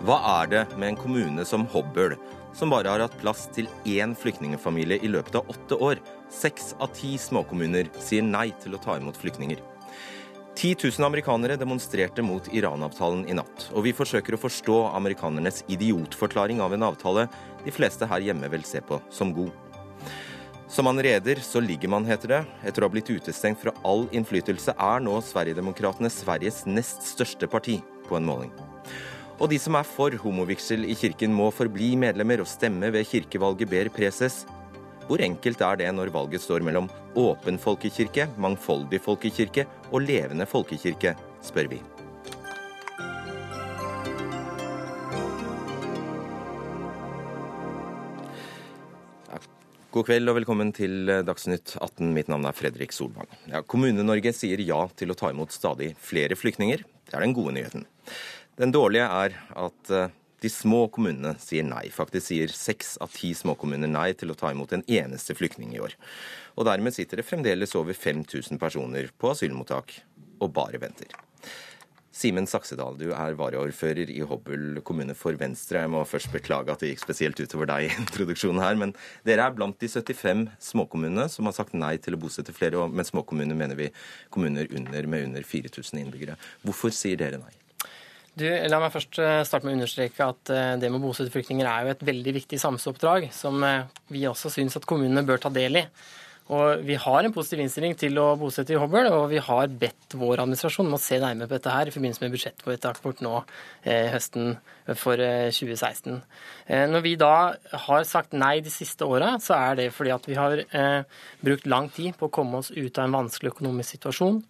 Hva er det med en kommune som Hobøl, som bare har hatt plass til én flyktningfamilie i løpet av åtte år? Seks av ti småkommuner sier nei til å ta imot flyktninger. 10 000 amerikanere demonstrerte mot Iran-avtalen i natt, og vi forsøker å forstå amerikanernes idiotforklaring av en avtale de fleste her hjemme vil se på som god. Som man reder, så ligger man, heter det. Etter å ha blitt utestengt fra all innflytelse er nå Sverigedemokraterna Sveriges nest største parti på en måling. Og de som er for homovigsel i kirken, må forbli medlemmer og stemme ved kirkevalget, ber preses. Hvor enkelt er det når valget står mellom åpen folkekirke, mangfoldig folkekirke og levende folkekirke, spør vi. God kveld og velkommen til Dagsnytt 18. Mitt navn er Fredrik Solvang. Ja, Kommune-Norge sier ja til å ta imot stadig flere flyktninger. Det er den gode nyheten. Den dårlige er at eh, de små kommunene sier nei. Faktisk sier seks av ti småkommuner nei til å ta imot en eneste flyktning i år. Og dermed sitter det fremdeles over 5000 personer på asylmottak og bare venter. Simen Saksedal, du er varaordfører i Hobøl kommune for Venstre. Jeg må først beklage at det gikk spesielt utover deg i introduksjonen her, men dere er blant de 75 småkommunene som har sagt nei til å bosette flere, og med småkommuner mener vi kommuner under med under 4000 innbyggere. Hvorfor sier dere nei? Du, la meg først eh, starte med å understreke at eh, det med å bosette flyktninger er jo et veldig viktig samfunnsoppdrag som eh, vi også syns at kommunene bør ta del i. Og Vi har en positiv innstilling til å bosette i Hobøl, og vi har bedt vår administrasjon om å se nærmere på dette her i forbindelse med budsjettvedtaket vårt nå eh, høsten for eh, 2016. Eh, når vi da har sagt nei de siste åra, så er det fordi at vi har brukt lang tid på å komme oss ut av en vanskelig økonomisk situasjon.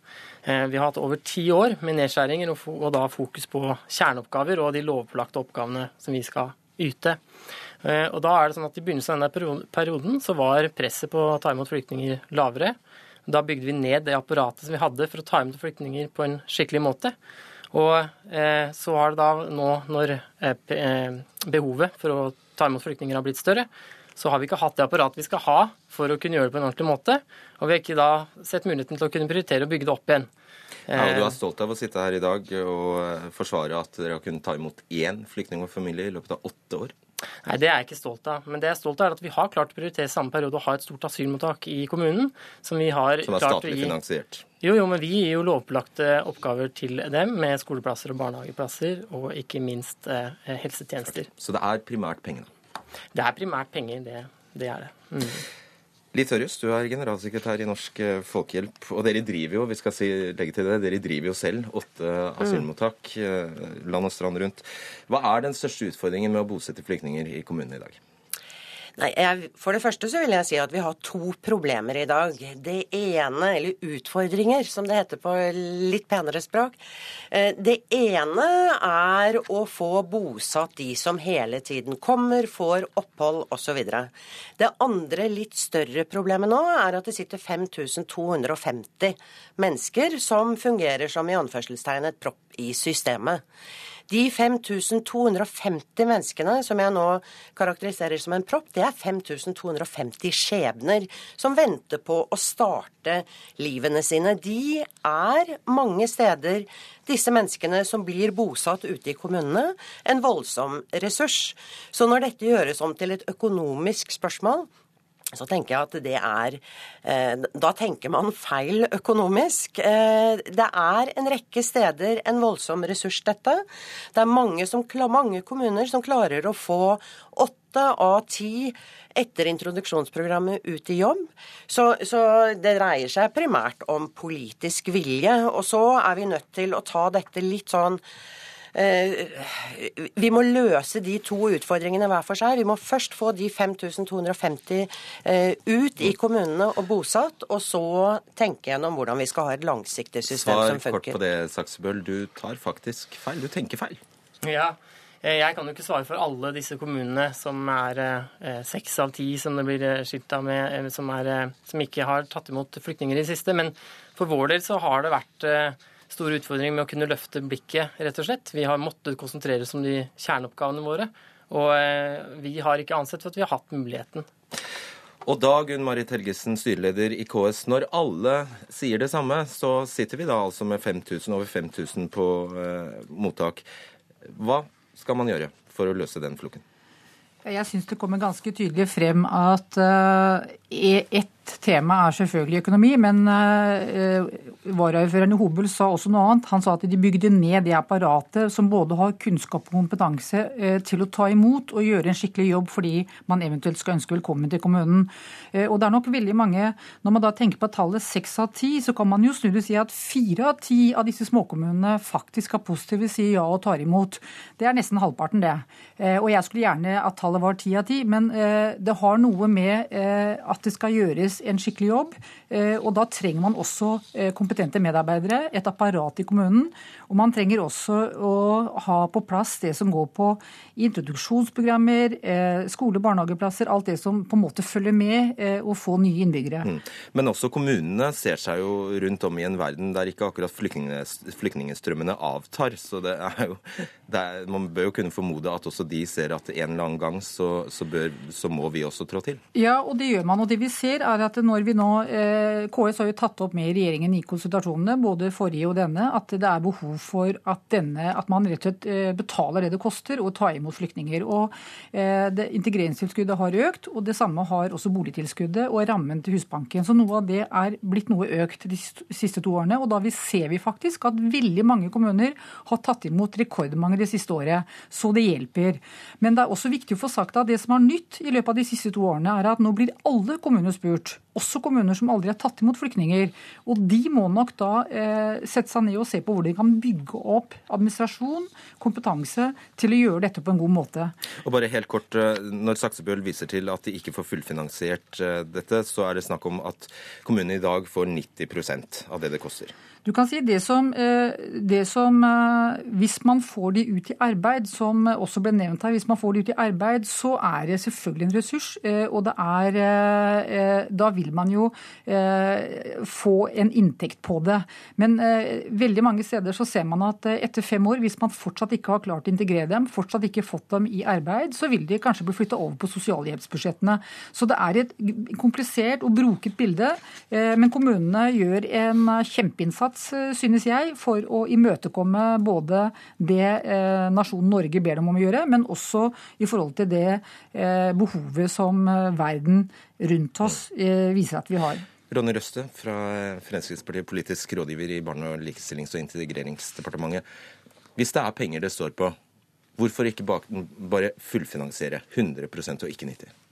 Vi har hatt over ti år med nedskjæringer og, og da fokus på kjerneoppgaver og de lovpålagte oppgavene som vi skal yte. Eh, og da er det sånn at I begynnelsen av denne perioden så var presset på å ta imot flyktninger lavere. Da bygde vi ned det apparatet som vi hadde for å ta imot flyktninger på en skikkelig måte. Og eh, så har det da nå, når eh, eh, behovet for å ta imot flyktninger har blitt større, så har vi ikke hatt det apparatet vi skal ha for å kunne gjøre det på en ordentlig måte. Og vi har ikke da sett muligheten til å kunne prioritere å bygge det opp igjen. Ja, og Du er stolt av å sitte her i dag og forsvare at dere har kunnet ta imot én flyktning og familie i løpet av åtte år? Nei, Det er jeg ikke stolt av. Men det jeg er stolt av er at vi har klart å prioritere samme periode å ha et stort asylmottak i kommunen. Som vi har Som er statlig gi... finansiert? Jo, jo, men vi gir jo lovpålagte oppgaver til dem med skoleplasser og barnehageplasser, og ikke minst eh, helsetjenester. Så det er primært pengene? Det er primært penger, det, det er det. Mm. Litt Tørjus, du er generalsekretær i Norsk eh, Folkehjelp. Og dere driver jo vi skal si, legge til det, dere driver jo selv åtte asylmottak eh, land og strand rundt. Hva er den største utfordringen med å bosette flyktninger i kommunene i dag? Nei, jeg, For det første så vil jeg si at vi har to problemer i dag. Det ene, eller utfordringer, som det heter på litt penere språk. Eh, det ene er å få bosatt de som hele tiden kommer, får opphold osv. Det andre, litt større problemet nå, er at det sitter 5250 mennesker som fungerer som i anførselstegn et propp i systemet. De 5250 menneskene som jeg nå karakteriserer som en propp, det er 5250 skjebner som venter på å starte livene sine. De er mange steder, disse menneskene som blir bosatt ute i kommunene, en voldsom ressurs. Så når dette gjøres om til et økonomisk spørsmål, så tenker jeg at det er eh, Da tenker man feil økonomisk. Eh, det er en rekke steder en voldsom ressurs, dette. Det er mange, som, mange kommuner som klarer å få åtte av ti etter introduksjonsprogrammet ut i jobb. Så, så, det dreier seg primært om politisk vilje. Og så er vi nødt til å ta dette litt sånn vi må løse de to utfordringene hver for seg. Vi må først få de 5250 eh, ut i kommunene og bosatt, og så tenke gjennom hvordan vi skal ha et langsiktig system Svar som funker. Svar kort på det, Saksebøl. Du tar faktisk feil. Du tenker feil. Ja, eh, jeg kan jo ikke svare for alle disse kommunene, som er seks av ti som det blir skilta med, som, er, som, ikke har tatt imot flyktninger i det siste. Men for vår del så har det vært stor utfordring med å kunne løfte blikket, rett og slett. Vi har måttet konsentrere oss om de kjerneoppgavene våre. Og eh, vi har ikke ansett for at vi har hatt muligheten. Og da, Gunn Marit Helgesen, styreleder i KS, når alle sier det samme, så sitter vi da altså med 5000, over 5000 på eh, mottak. Hva skal man gjøre for å løse den floken? Jeg syns det kommer ganske tydelig frem at uh, tema er selvfølgelig økonomi, men uh, varaordføreren i Hobøl sa også noe annet. Han sa at de bygde ned det apparatet som både har kunnskap og kompetanse uh, til å ta imot og gjøre en skikkelig jobb fordi man eventuelt skal ønske velkommen til kommunen. Uh, og det er nok veldig mange, Når man da tenker på tallet seks av ti, så kan man jo snu det og si at fire av ti av disse småkommunene faktisk har positive sier ja og tar imot. Det er nesten halvparten, det. Og jeg skulle gjerne at tallet var ti av ti, men det har noe med at det skal gjøres en skikkelig jobb. Eh, og da trenger man også eh, kompetente medarbeidere, et apparat i kommunen. Og man trenger også å ha på plass det som går på introduksjonsprogrammer, eh, skole- og barnehageplasser, alt det som på en måte følger med å få nye innbyggere. Mm. Men også kommunene ser seg jo rundt om i en verden der ikke akkurat flyktningstrømmene avtar. Så det er jo, det er, man bør jo kunne formode at også de ser at en eller annen gang så, så, bør, så må vi også trå til. Ja, og det gjør man. Og det vi ser er at når vi nå KS har jo tatt opp med regjeringen i konsultasjonene, både forrige og denne, at det er behov for at, denne, at man rett og slett eh, betaler det det koster å ta imot flyktninger. Og eh, det, Integreringstilskuddet har økt, og det samme har også boligtilskuddet og rammen til Husbanken. Så noe av det er blitt noe økt de siste to årene. Og da ser vi faktisk at veldig mange kommuner har tatt imot rekordmange det siste året. Så det hjelper. Men det er også viktig å få sagt at det som er nytt i løpet av de siste to årene, er at nå blir alle kommuner spurt også kommuner som aldri har tatt imot flyktninger. Og de må nok da eh, sette seg ned og se på hvor de kan bygge opp administrasjon, kompetanse, til å gjøre dette på en god måte. Og bare helt kort, eh, Når Saksebøl viser til at de ikke får fullfinansiert eh, dette, så er det snakk om at kommunene i dag får 90% av det det koster. Du kan si det som, eh, det som, eh, Hvis man får de ut i arbeid, som også ble nevnt her, hvis man får de ut i arbeid, så er det selvfølgelig en ressurs. Eh, og det er Da vil man jo få en inntekt på det. Men veldig mange steder så ser man at etter fem år, hvis man fortsatt ikke har klart å integrere dem, fortsatt ikke fått dem i arbeid, så vil de kanskje bli flytta over på sosialhjelpsbudsjettene. Så det er et komplisert og broket bilde. Men kommunene gjør en kjempeinnsats innsats, eh, synes jeg, for å imøtekomme både det eh, nasjonen Norge ber dem om å gjøre, men også i forhold til det eh, behovet som verden rundt oss viser at vi har. Ronny Røste fra Fremskrittspartiet, politisk rådgiver i Barne-, og likestillings- og integreringsdepartementet. Hvis det er penger det står på, hvorfor ikke bare fullfinansiere 100% og ikke 90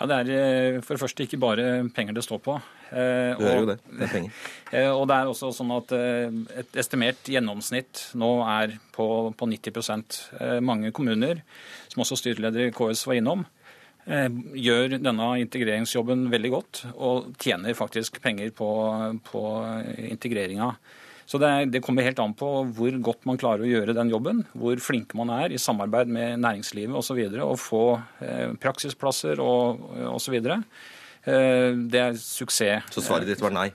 ja, Det er for det første ikke bare penger det står på. Eh, du hører jo det. Det er penger. Eh, og det er også sånn at eh, et estimert gjennomsnitt nå er på, på 90% Mange kommuner, som også styreleder i KS var innom, gjør denne integreringsjobben veldig godt og tjener faktisk penger på, på integreringa. Så det, det, kommer helt an på hvor godt man klarer å gjøre den jobben, hvor flinke man er i samarbeid med næringslivet osv. Og, så og få eh, praksisplasser og osv. Eh, det er suksess. Så svaret ditt var nei?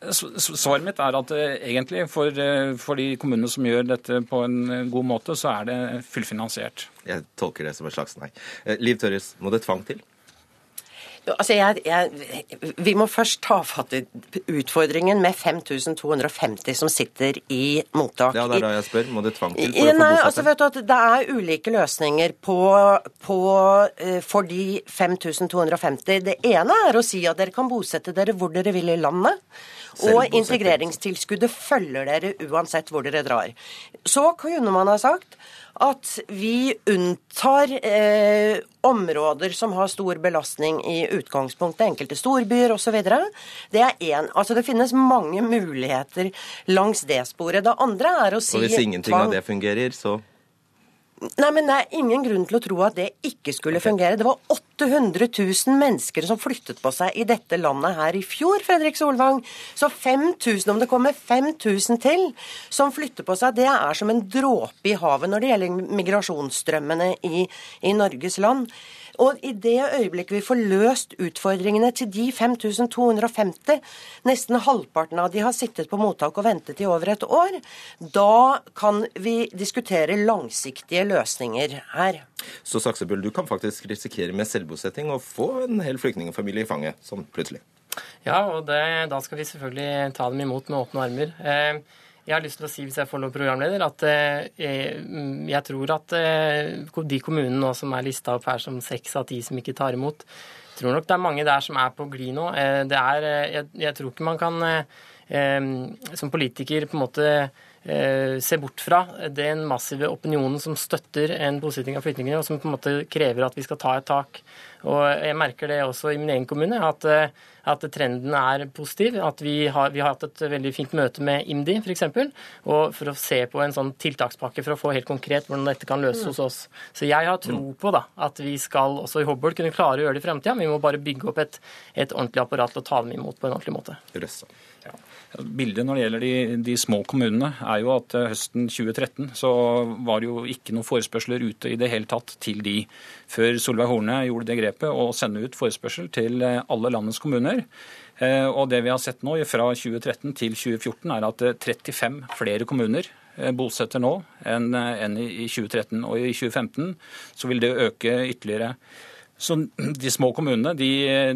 Svaret mitt er at eh, egentlig for, eh, for, de kommunene som gjør dette på en god måte, så er det fullfinansiert. Jeg tolker det som et slags nei. Liv Tørres, må det tvang til? Altså jeg, jeg, vi må først ta fatt i utfordringen med 5250 som sitter i mottak. Ja, Det er da jeg spør. Må det tvang til for Nei, altså vet du at Det er ulike løsninger på, på, eh, for de 5250. Det ene er å si at dere kan bosette dere hvor dere vil i landet. Og integreringstilskuddet følger dere uansett hvor dere drar. Så kunne man ha sagt at vi unntar eh, områder som har stor belastning i utgangspunktet, enkelte storbyer osv. Det er én. Altså det finnes mange muligheter langs det sporet. Det andre er å si Og hvis ingenting av det fungerer, så Nei, men Det er ingen grunn til å tro at det ikke skulle okay. fungere. Det var 800 000 mennesker som flyttet på seg i dette landet her i fjor, Fredrik Solvang. Så 5000, om det kommer 5000 til som flytter på seg, det er som en dråpe i havet når det gjelder migrasjonsstrømmene i, i Norges land. Og i det øyeblikket vi får løst utfordringene til de 5250, nesten halvparten av de har sittet på mottak og ventet i over et år, da kan vi diskutere langsiktige løsninger her. Så Saksebøl, du kan faktisk risikere med tvangbosetting og få en hel flyktningfamilie i fanget sånn plutselig. Ja, og det, da skal vi selvfølgelig ta dem imot med åpne armer. Eh, jeg har lyst til å si, hvis jeg får lov, programleder, at eh, jeg tror at eh, de kommunene nå som er lista opp her som seks av ti som ikke tar imot, tror nok det er mange der som er på glid nå. Det er, jeg, jeg, tror ikke man kan som politiker på en måte se bort fra den massive opinionen som støtter en bosetting av flyktninger, og som på en måte krever at vi skal ta et tak. Og Jeg merker det også i min egen kommune, at at trenden er positiv. At vi har, vi har hatt et veldig fint møte med IMDi f.eks. Og for å se på en sånn tiltakspakke for å få helt konkret hvordan dette kan løses hos oss. Så jeg har tro på da, at vi skal også i Hobøl kunne klare å gjøre det i fremtida. Vi må bare bygge opp et, et ordentlig apparat til å ta dem imot på en ordentlig måte. Ja. Bildet når det gjelder de, de, små kommunene, er jo at eh, høsten 2013 så var det jo ikke noen forespørsler ute i det hele tatt til de, før Solveig Horne gjorde det grepet å sende ut forespørsel til eh, alle landets kommuner. Eh, og det vi har sett nå fra 2013 til 2014, er at 35 flere kommuner bosetter nå enn i 2013. Og i 2015 så vil det øke ytterligere. Så De små kommunene de,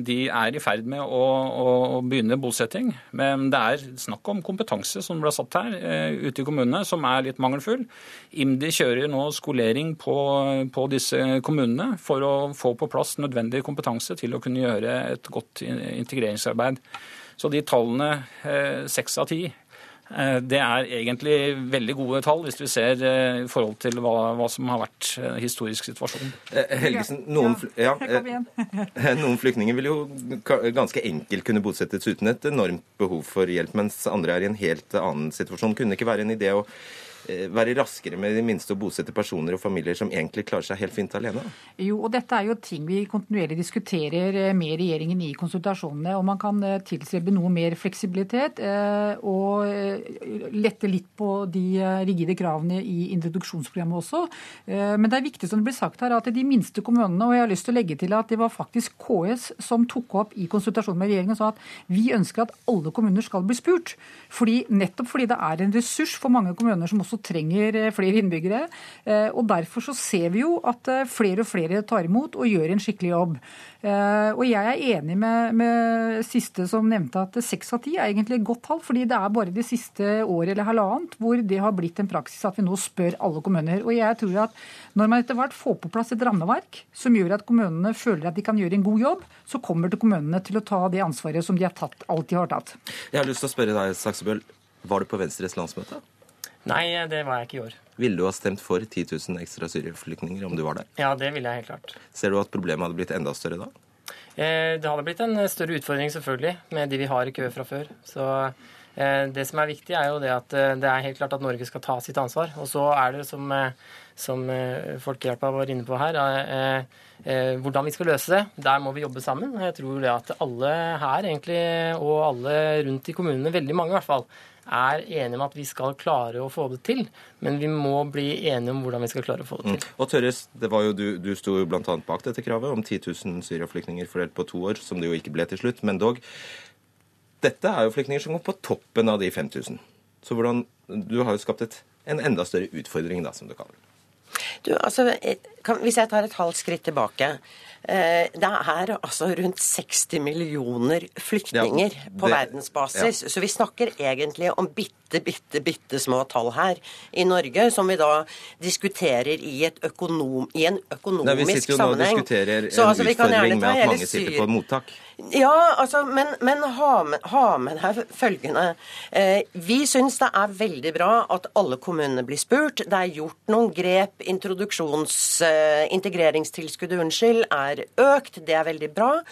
de er i ferd med å, å, å, begynne bosetting. Men det er snakk om kompetanse som ble satt her eh, ute i kommunene, som er litt mangelfull. IMDi kjører nå skolering på, på, disse kommunene for å få på plass nødvendig kompetanse til å kunne gjøre et godt integreringsarbeid. Så de tallene, eh, seks av ti, det er egentlig veldig gode tall hvis vi ser eh, i forhold til hva, hva som har vært eh, historisk situasjon. Helgesen, noen, ja, noen flyktninger vil jo ganske enkelt kunne bosettes uten et enormt behov for hjelp, mens andre er i en helt annen situasjon. Kunne det ikke være en idé å Eh, være raskere med de minste å bosette personer og familier som egentlig klarer seg helt fint alene? Jo, og dette er jo ting vi kontinuerlig diskuterer eh, med regjeringen i konsultasjonene. Og man kan eh, tilstrebe noe mer fleksibilitet og lette litt på de rigide kravene i introduksjonsprogrammet også. Men det er viktig som det blir sagt her, at de minste kommunene, og jeg har lyst til å legge til at det var faktisk KS som tok opp i konsultasjonen med regjeringen og sa at vi ønsker at alle kommuner skal bli spurt. Fordi, nettopp fordi det er en ressurs for mange kommuner som også også trenger eh, flere innbyggere. Eh, og Derfor så ser vi jo at eh, flere og flere tar imot og gjør en skikkelig jobb. Og jeg er enig med, med siste som nevnte at seks av ti er egentlig et godt tall. fordi det er bare det siste året eller halvannet hvor det har blitt en praksis at vi nå spør alle kommuner. Og jeg tror at når man etter hvert får på plass et rammeverk som gjør at kommunene føler at de kan gjøre en god jobb, så kommer det kommunene til å ta det ansvaret som de har tatt, alltid har tatt. Jeg har lyst til å spørre deg, Saksebøl. Var du på Venstres landsmøte? Nei, det var jeg ikke i år. Ville du ha stemt for 10 000 ekstra syrieflyktninger om du var der? Ja, det ville jeg helt klart. Ser du at problemet hadde blitt enda større da? Eh, det hadde blitt en større utfordring selvfølgelig, med de vi har i kø fra før. Så eh, det som er viktig, er jo det at eh, det er helt klart at Norge skal ta sitt ansvar. Og så er det som, som Folkehjelpa var inne på her, hvordan vi skal løse det. Der må vi jobbe sammen. Jeg tror det at alle her egentlig, og alle rundt i kommunene, veldig mange i hvert fall, er enige om at vi skal klare å få det til, men vi må bli enige om hvordan vi skal klare å få det til. Mm. Og Tørres, det var jo du, du sto jo bl.a. bak dette kravet om 10 000 syriaflyktninger fordelt på to år, som det jo ikke ble til slutt, men dog. Dette er jo flyktninger som går på toppen av de 5000. Så hvordan, Du har jo skapt et, en enda større utfordring, da, som du kaller det. Du, altså, kan, Hvis jeg tar et halvt skritt tilbake Eh, det er altså rundt 60 millioner flyktninger ja, det, på verdensbasis. Ja. Så vi snakker egentlig om bitte, bitte, bitte små tall her i Norge, som vi da diskuterer i, økonom, i en økonomisk sammenheng. Vi sitter jo nå og diskuterer en så, altså, utfordring med at mange sitter på mottak. Ja, altså, men, men ha, med, ha med her følgende. Eh, vi syns det er veldig bra at alle kommunene blir spurt. Det er gjort noen grep. Introduksjons... Eh, unnskyld, er økt. Det er veldig bra.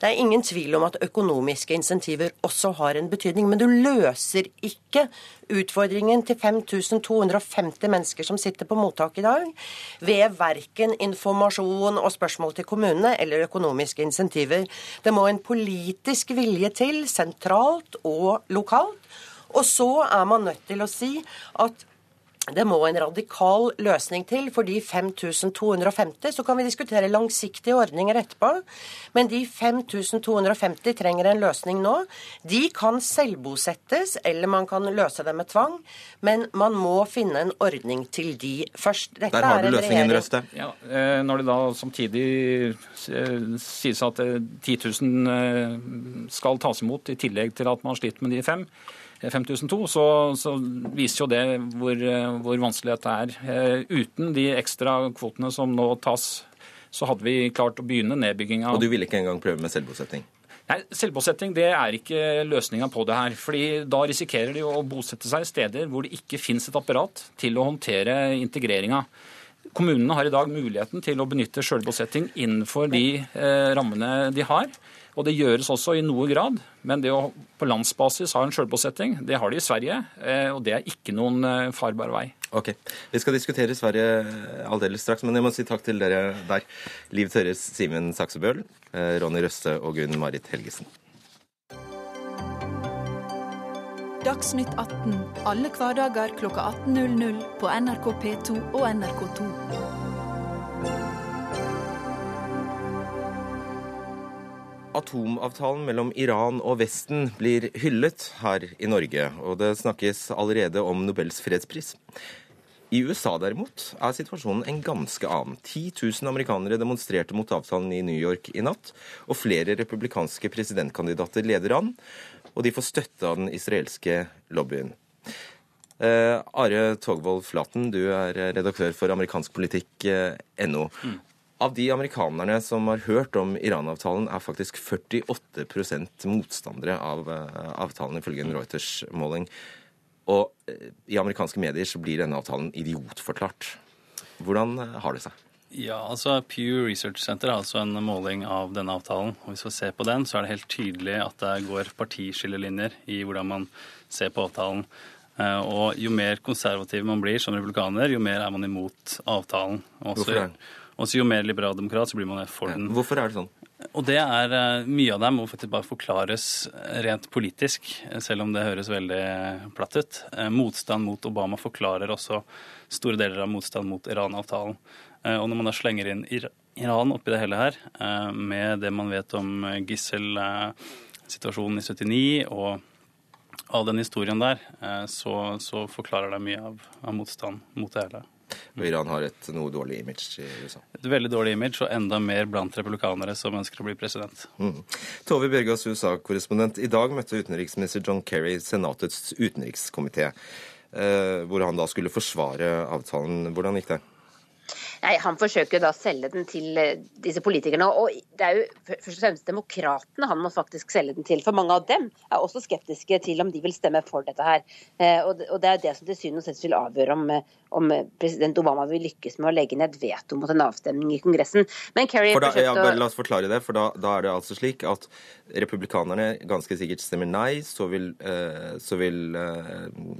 Det er ingen tvil om at økonomiske insentiver også har en betydning. Men du løser ikke utfordringen til 5250 mennesker som sitter på mottak i dag, ved verken informasjon og spørsmål til kommunene eller økonomiske insentiver. Det må en politisk vilje til, sentralt og lokalt. Og så er man nødt til å si at det må en radikal løsning til. For de 5250 så kan vi diskutere langsiktige ordninger etterpå. Men de 5250 trenger en løsning nå. De kan selvbosettes, eller man kan løse det med tvang. Men man må finne en ordning til de først. Dette Der har du løsningen, Røste. Ja, eh, når det da samtidig eh, sies at 10 eh, 000 skal tas imot, i tillegg til at man sliter med de fem, 5002, så, så viser jo det hvor, hvor, vanskelig dette er. Eh, uten de ekstra kvotene som nå tas, så hadde vi klart å begynne nedbygginga. Og du ville ikke engang prøve med selvbosetting? Nei, Selvbosetting det er ikke løsninga på det her. fordi Da risikerer de å bosette seg i steder hvor det ikke finnes et apparat til å håndtere integreringa. Kommunene har i dag muligheten til å benytte selvbosetting innenfor de eh, rammene de har. Og det gjøres også i noe grad, men det å på landsbasis ha en sjølbosetting, det har de i Sverige, eh, og det er ikke noen eh, farbar vei. Ok. Vi skal diskutere Sverige eh, aldeles straks, men jeg må si takk til dere der. Liv Tørres, Simen Saksebøl, Ronny Røste og Gunn Marit Helgesen. Dagsnytt 18 alle hverdager kl 18.00 på NRK P2 og NRK2. Atomavtalen mellom Iran og Vesten blir hyllet her i Norge, og det snakkes allerede om Nobels fredspris. I USA derimot er situasjonen en ganske annen. 10 000 amerikanere demonstrerte mot avtalen i New York i natt, og flere republikanske presidentkandidater leder an, og de får støtte av den israelske lobbyen. Eh, Are Togvold Flaten, du er redaktør for amerikanskpolitikk.no. Mm. Av de amerikanerne som har hørt om Iran-avtalen, er faktisk 48 motstandere av eh, avtalen, ifølge en Reuters-måling. Og eh, i amerikanske medier så blir denne avtalen idiotforklart. Hvordan eh, har det seg? Ja, altså Pew Research Center har altså en måling av denne avtalen. og Hvis vi ser på den, så er det helt tydelig at det går partiskillelinjer i hvordan man ser på avtalen. Og jo mer konservativ man blir som republikaner, jo mer er man imot avtalen. Også, Hvorfor det? Og så jo mer liberaldemokrat, så blir man for den. Hvorfor er det sånn? Og det er eh, Mye av det må faktisk bare forklares rent politisk, selv om det høres veldig platt ut. Eh, motstand mot Obama forklarer også store deler av motstand mot Iran-avtalen. Eh, og når man da slenger inn Iran oppi det hele her, med det man vet om gisselsituasjonen i 79 og all den historien der, så, så forklarer det mye av, av motstand mot det hele. Og Iran har et noe dårlig image i USA. Et veldig dårlig image, og enda mer blant republikanere som ønsker å bli president. Mm. Tove Bjørgas, USA-korrespondent. I dag møtte utenriksminister John Kerry Senatets utenrikskomité, eh, hvor han da skulle forsvare avtalen. Hvordan gikk det? Nei, Han forsøker da å selge den til eh, disse politikerne. Og det er jo først og fremst demokratene han må faktisk selge den til. For mange av dem er også skeptiske til om de vil stemme for dette her. Eh, og det er det som til syvende og sist vil avgjøre om, eh, om, president Obama vil lykkes med å legge ned et veto mot en avstemning i Kongressen. Men Kerry for da, ja, bare La oss forklare det. for da, da, er det altså slik at republikanerne ganske sikkert stemmer nei, så vil, så vil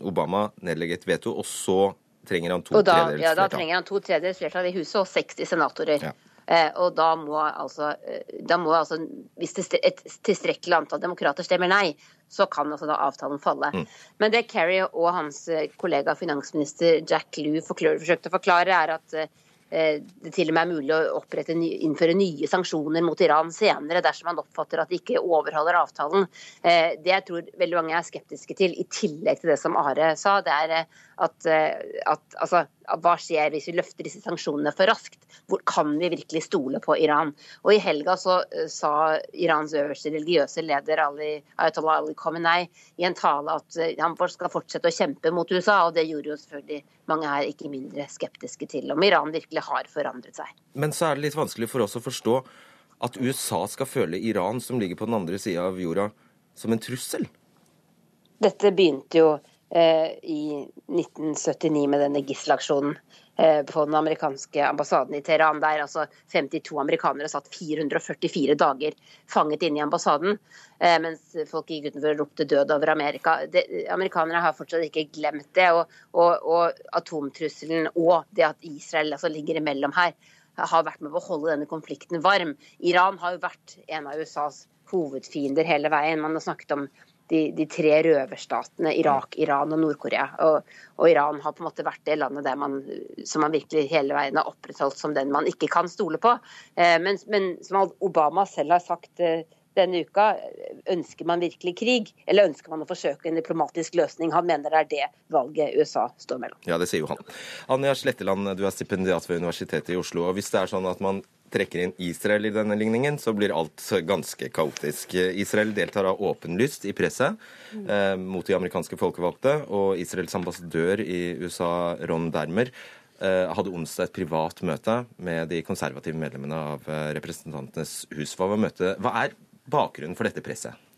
Obama nedlegge et veto, og så trenger han to da, tredjedels ja, Da trenger han to tredjedels flertall i huset og 60 senatorer. Ja. Eh, og da må altså, eh, da må altså Hvis et tilstrekkelig antall demokrater stemmer nei, så kan altså da avtalen falle. Mm. Men det Kerry og hans eh, kollega finansminister Jack Lew forsøkte å forklare, er at Eh, det til og med er mulig å opprette, innføre nye sanksjoner mot Iran senere dersom man oppfatter at de ikke overholder avtalen. Eh, det jeg tror veldig mange er skeptiske til, i tillegg til det som Are sa, det er eh, at, at altså, hva skjer hvis vi løfter disse sanksjonene for raskt? Hvor kan vi virkelig stole på Iran? Og I helga så sa Irans øverste religiøse leder Ali, Ayatollah Ali Khamenei i en tale at han skal fortsette å kjempe mot USA, og det gjorde jo selvfølgelig mange her ikke mindre skeptiske til om Iran virkelig har forandret seg. Men så er det litt vanskelig for oss å forstå at USA skal føle Iran, som ligger på den andre sida av jorda, som en trussel? Dette begynte jo eh, i 1979 med denne gisselaksjonen på den amerikanske ambassaden i Teheran, der altså 52 amerikanere satt 444 dager fanget inne i ambassaden, eh, mens folk gikk utenfor og ropte 'død over Amerika'. Det, amerikanere har fortsatt ikke glemt det. Og, og, og atomtrusselen og det at Israel altså, ligger imellom her, har vært med på å holde denne konflikten varm. Iran har jo vært en av USAs hovedfiender hele veien. Man har snakket om de, de, tre røverstatene Irak, Iran og Nord-Korea. Og, og, Iran har på en måte vært det landet der man, som man virkelig hele veien har opprettholdt som den man ikke kan stole på. Eh, men, men, som Obama selv har sagt eh, denne uka, ønsker man virkelig krig, eller ønsker man å forsøke en diplomatisk løsning? Han mener det er det valget USA står mellom. Ja, det sier jo han. Anja Sletteland, du er stipendiat ved Universitetet i Oslo. og Hvis det er sånn at man trekker inn Israel i denne ligningen, så blir alt ganske kaotisk. Israel deltar av åpenlyst i presset eh, mot de amerikanske folkevalgte, og Israels ambassadør i USA, Ron Dermer, eh, hadde onsdag et privat møte med de konservative medlemmene av eh, Representantenes hus. Hva, møte, hva er bakgrunnen for dette presset?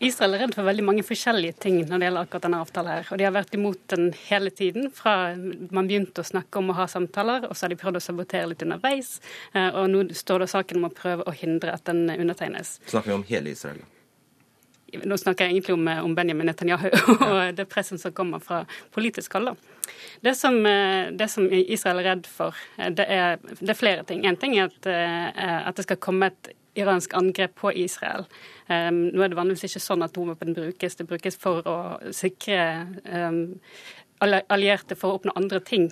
Israel er redd for veldig mange forskjellige ting når det gjelder akkurat denne avtalen. her, og De har vært imot den hele tiden, fra man begynte å snakke om å ha samtaler, og så har de prøvd å sabotere litt underveis. Eh, og nå står det saken om å prøve å hindre at den undertegnes. Snakker vi om hele Israel? Nå snakker jeg egentlig om, eh, om Benjamin Netanyahu og det presset som kommer fra politisk hold. Det som, eh, det som, Israel er redd for, det er, det er flere ting. En ting er at, at det skal komme et iransk angrep på Israel. Um, nå er det vanligvis ikke sånn at atomvåpen brukes. Det brukes for å sikre um, allierte for å oppnå andre ting.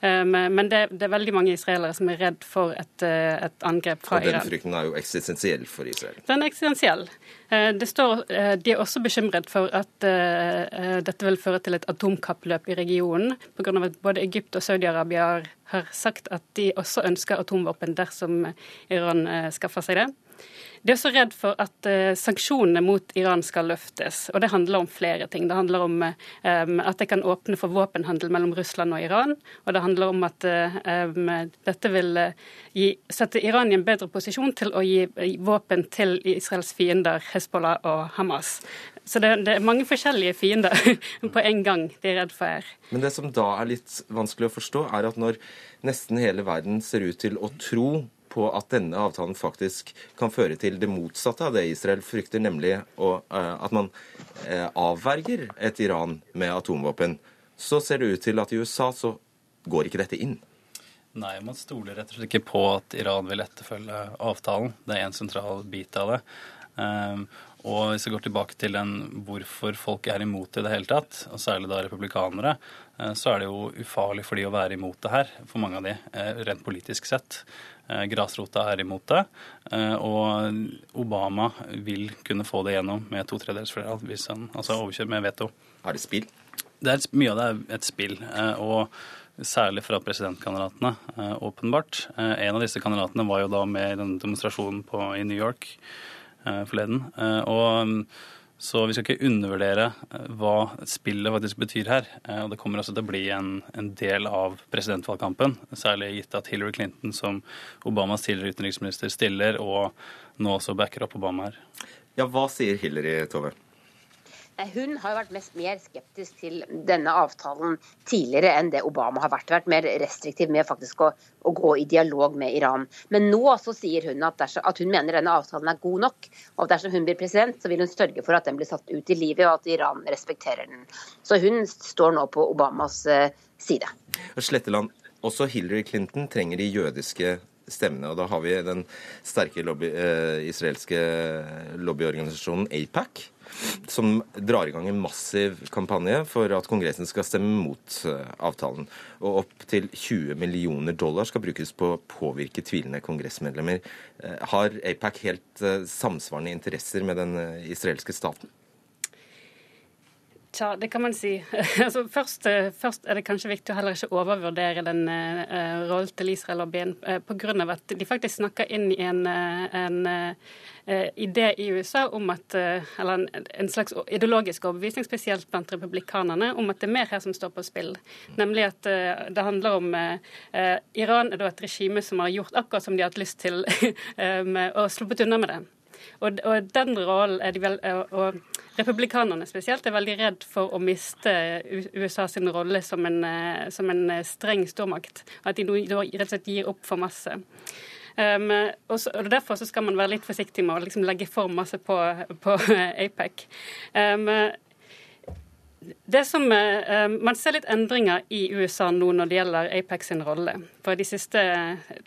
Um, men det, det, er veldig mange israelere som er redd for et, uh, et angrep fra Iran. Og den frykten er jo eksistensiell for Israel? Den er eksistensiell. Uh, det står, uh, de er også bekymret for at dette vil føre til et atomkappløp i regionen, pga. at både Egypt og Saudi-Arabia har sagt at de også ønsker atomvåpen dersom Iran skaffer seg det. De er også redd for at uh, sanksjonene mot Iran skal løftes. Og det handler om flere ting. Det handler om um, at det kan åpne for våpenhandel mellom Russland og Iran. Og det handler om at um, dette vil gi, sette Iran i en bedre posisjon til å gi våpen til Israels fiender Hezbollah og Hamas. Så det, det, er mange forskjellige fiender på en gang de er redd for her. Men det som da er litt vanskelig å forstå, er at når nesten hele verden ser ut til å tro på at denne avtalen faktisk kan føre til det motsatte av det Israel frykter, nemlig uh, at man uh, avverger et Iran med atomvåpen, så ser det ut til at i USA så går ikke dette inn. Nei, man stoler rett og slett ikke på at Iran vil etterfølge avtalen. Det er en sentral bit av det. Um, og hvis vi går tilbake til den hvorfor folk er imot i det hele tatt, og særlig da republikanere, så er det jo ufarlig for de å være imot det her, for mange av de, rent politisk sett. Eh, grasrota er imot det. Eh, og Obama vil kunne få det gjennom med to tredjedels flertall, hvis han altså overkjører med veto. Er det spill? Det er, mye av det er et spill. Eh, og særlig fra presidentkandidatene, åpenbart. En av disse kandidatene var jo da med i denne demonstrasjonen på, i New York forleden. Og så vi skal ikke undervurdere eh, hva spillet faktisk betyr her. Eh, og det kommer også til å bli en, en del av presidentvalgkampen, særlig gitt at Hillary Clinton, som Obamas tidligere utenriksminister, stiller, og nå også backer opp Obama her. Ja, hva sier Hillary, Tove? Hun har jo vært mest mer skeptisk til denne avtalen tidligere enn det Obama har vært. Vært mer restriktiv med faktisk å, å gå i dialog med Iran. Men nå så sier hun at, dersom, at, hun mener denne avtalen er god nok. Og dersom hun blir president, så vil hun sørge for at den blir satt ut i livet, og at Iran respekterer den. Så hun står nå på Obamas uh, side. Sletteland, også Hillary Clinton trenger de jødiske stemmene. og Da har vi den sterke lobby, eh, israelske lobbyorganisasjonen APAC som drar i gang en massiv kampanje for at Kongressen skal stemme mot eh, avtalen. Og opptil 20 millioner dollar skal brukes på å påvirke tvilende kongressmedlemmer. Eh, har APAC helt eh, samsvarende interesser med den israelske staten? Tja, det kan man si. altså, først, først, er det kanskje viktig å heller ikke overvurdere den uh, rollen til Israel-lobbyen, uh, pga. at de faktisk snakker inn i en, en uh, Eh, idé i USA om at, eh, eller en slags ideologisk overbevisning, spesielt blant republikanerne, om at det er mer her som står på spill. Nemlig at eh, det handler om Iran er da et regime som har gjort akkurat som de har hatt lyst til, og sluppet unna med det. Og, og, den rollen er de vel, og Republikanerne spesielt er veldig redd for å miste USA sin rolle som en, som en streng stormakt. At de nå rett og slett gir opp for masse. Um, og, så, og, Derfor så skal man være litt forsiktig med å liksom legge for masse på, på APEC. Um, det som, eh, Man ser litt endringer i USA nå når det gjelder Apex sin rolle. For de siste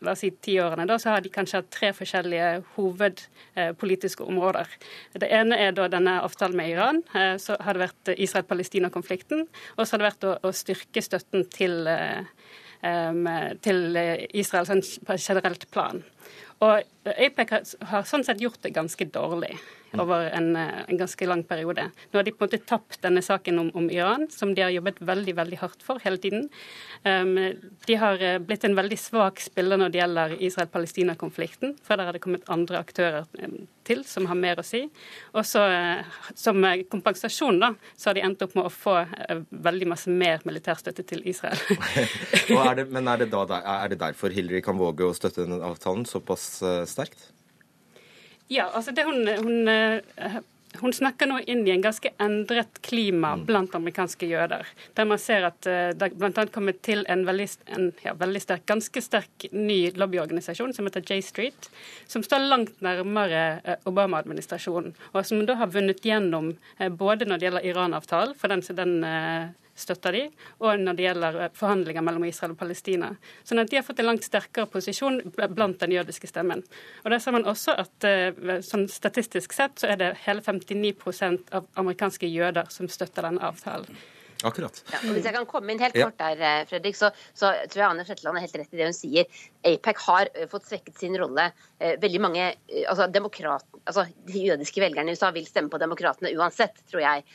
la oss si, ti årene da, så har de kanskje hatt tre forskjellige hovedpolitiske områder. Det ene er da denne avtalen med Iran. Så har det vært Israel-Palestina-konflikten. Og så har det vært å, å styrke støtten til, til Israel på generelt plan. Og APEC har sånn sett gjort det ganske dårlig over en, en, ganske lang periode. Nå har de på en måte tapt denne saken om, om Iran, som de har jobbet veldig veldig hardt for hele tiden. Um, de har eh, blitt en veldig svak spiller når det gjelder Israel-Palestina-konflikten, for der har det kommet andre aktører til som har mer å si. Og eh, Som kompensasjon da, så har de endt opp med å få eh, veldig masse mer militærstøtte til Israel. er det, men er det, da, er det derfor Hillary kan våge å støtte denne avtalen såpass sterkt? Ja, altså det hun, hun, eh, hun snakker nå inn i en ganske endret klima mm. blant amerikanske jøder. Der man ser at eh, det bl.a. kommer til en veldig, en, ja, veldig sterk, ganske sterk ny lobbyorganisasjon som heter J Street, som står langt nærmere eh, Obama-administrasjonen, og som da har vunnet gjennom både når det gjelder Iran-avtalen, for den, den støtter de, og når det gjelder eh, forhandlinger mellom Israel og Palestina. Sånn at de har fått en langt sterkere posisjon blant den jødiske stemmen. Og der ser man også at eh, sånn statistisk sett så er det hele 59% av amerikanske jøder som støtter denne avtalen. Akkurat. Ja, og hvis jeg kan komme inn helt kort der, eh, Fredrik, så, så tror jeg Anne Shetland er helt rett i det hun sier. APEC har uh, fått svekket sin rolle. Uh, veldig mange altså, demokrat, altså, De jødiske velgerne i USA vil stemme på demokratene uansett, tror jeg.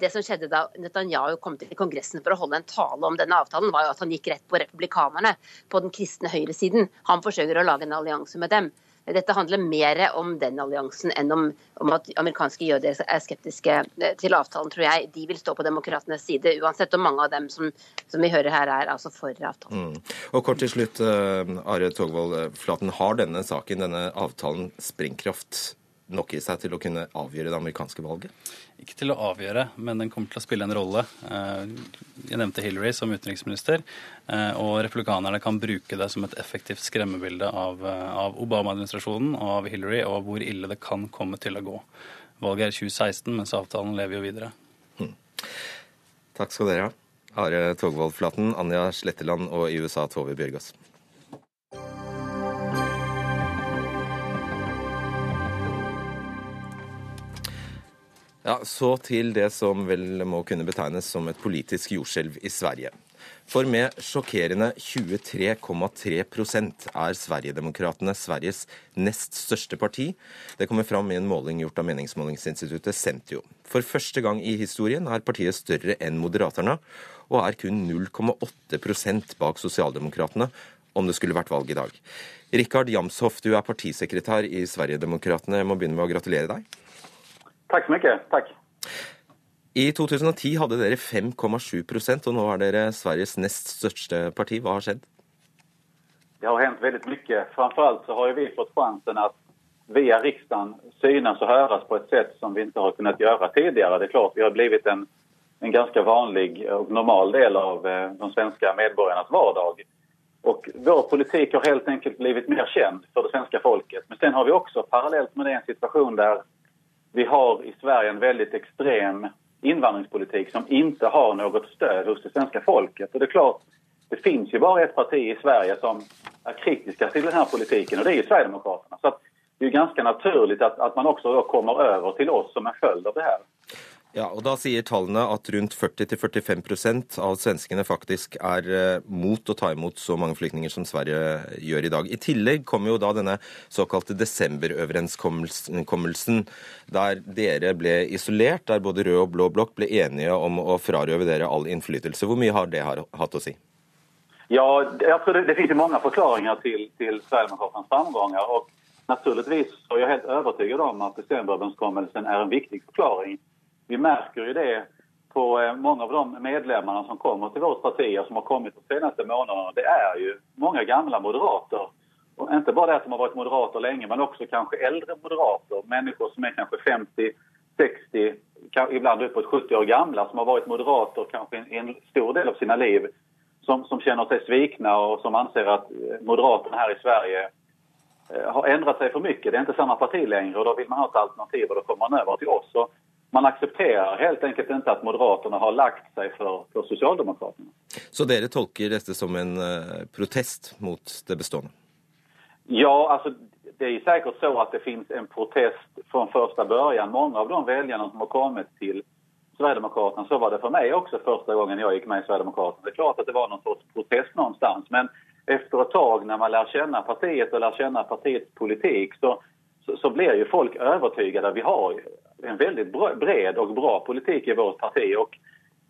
det som skjedde da Netanyahu kom til Kongressen for å holde en tale om denne avtalen, var jo at han gikk rett på republikanerne på den kristne høyresiden. Han forsøker å lage en allianse med dem. Dette handler mer om den alliansen enn om, om, at amerikanske jøder er skeptiske eh, til avtalen, tror jeg. De vil stå på demokratenes side uansett, og mange av dem som, som vi hører her, er altså for avtalen. Mm. Og kort til slutt, uh, Are Togvold eh, Flaten. Har denne saken, denne avtalen, sprengkraft nok i seg til å kunne avgjøre det amerikanske valget? Ikke til å avgjøre, men den kommer til å spille en rolle. Eh, jeg nevnte Hillary som utenriksminister, eh, og republikanerne kan bruke det som et effektivt skremmebilde av, eh, av Obama-administrasjonen og av Hillary, og hvor ille det kan komme til å gå. Valget er 2016, mens avtalen lever jo videre. Hmm. Takk skal dere ha. Are Togvold Flaten, Anja Sletteland og i USA Tove Bjørgaas. Ja, Så til det som vel må kunne betegnes som et politisk jordskjelv i Sverige. For med sjokkerende 23,3% er Sverigedemokraterna Sveriges nest største parti. Det kommer fram i en måling gjort av meningsmålingsinstituttet Sentio. For første gang i historien er partiet større enn Moderaterna, og er kun 0,8% bak Sosialdemokratene, om det skulle vært valg i dag. Rikard Jamshoff, du er partisekretær i Sverigedemokraterna. Jeg må begynne med å gratulere deg. Tack så mycket. Tack. I 2010 hadde dere 5,7% og nå er dere Sveriges nest største parti. Hva har skjedd? Det har hendt veldig mye. Framfor alt så har vi fått sjansen at via riksdagen synes og høres på et sett som vi ikke har kunnet gjøre tidligere. Det er klart, Vi har blitt en, en ganske vanlig og normal del av eh, de svenske medborgernes hverdag. Og vår politikk har helt enkelt blitt mer kjent for det svenske folket. Men sen har vi også parallelt med det en situasjon der vi har i Sverige en veldig ekstrem innvandringspolitikk som ikke har noe stöd hos det svenske folket. Och det er klart, det finns jo bare ett parti i Sverige som er kritiska til denne politikken og det er ju Sverigedemokraterna. Så det er ganske naturlig at att man også kommer over til oss som en följd av det her. Ja, og Da sier tallene at rundt 40-45% av svenskene faktisk er eh, mot å ta imot så mange flyktninger som Sverige gjør i dag. I tillegg kommer jo da denne såkalte desemberøverenskommelsen, der dere ble isolert, der både rød og blå blokk ble enige om å frarøve dere all innflytelse. Hvor mye har det hatt å si? Ja, jeg tror det, det finnes mange forklaringer til, til Sverigedemokraternas framganger. og Naturligvis er jeg helt overbevist om at desemberöverenskommelsen er en viktig forklaring vi merker jo det på eh, mange av de medlemmarna som kommer til vårt parti og som har kommet de senaste månedene. Det er jo mange gamle moderater. Og ikke bare det at de har vært moderater lenge, men også kanskje eldre moderater. Mennesker som er kanskje 50, 60, ibland uppåt 70 år gamle, som har vært moderater kanskje i en stor del av sine liv. Som, som kjenner seg svikna og som anser at eh, Moderaterna her i Sverige eh, har endret seg for mye. Det er ikke samme parti lenger, og da vil man ha et alternativ, og da kommer man over til oss. Og man aksepterer helt enkelt ikke at Moderaterna har lagt seg for, for Socialdemokraterna. Så dere tolker dette som en uh, protest mot det bestående? Ja, altså det er sikkert så at det finnes en protest fra første begynnelse. Mange av de velgerne som har kommet til Sverigedemokraterna, så var det for meg også første gangen jeg gikk med i Sverigedemokraterna. Det er klart at det var noen slags protest noenstans, men efter et tag når man lærer kjenne partiet og lærer kjenne partiets politikk, så, så, så blir jo folk overbevist. Vi har en veldig bred og bra politikk i vårt parti. og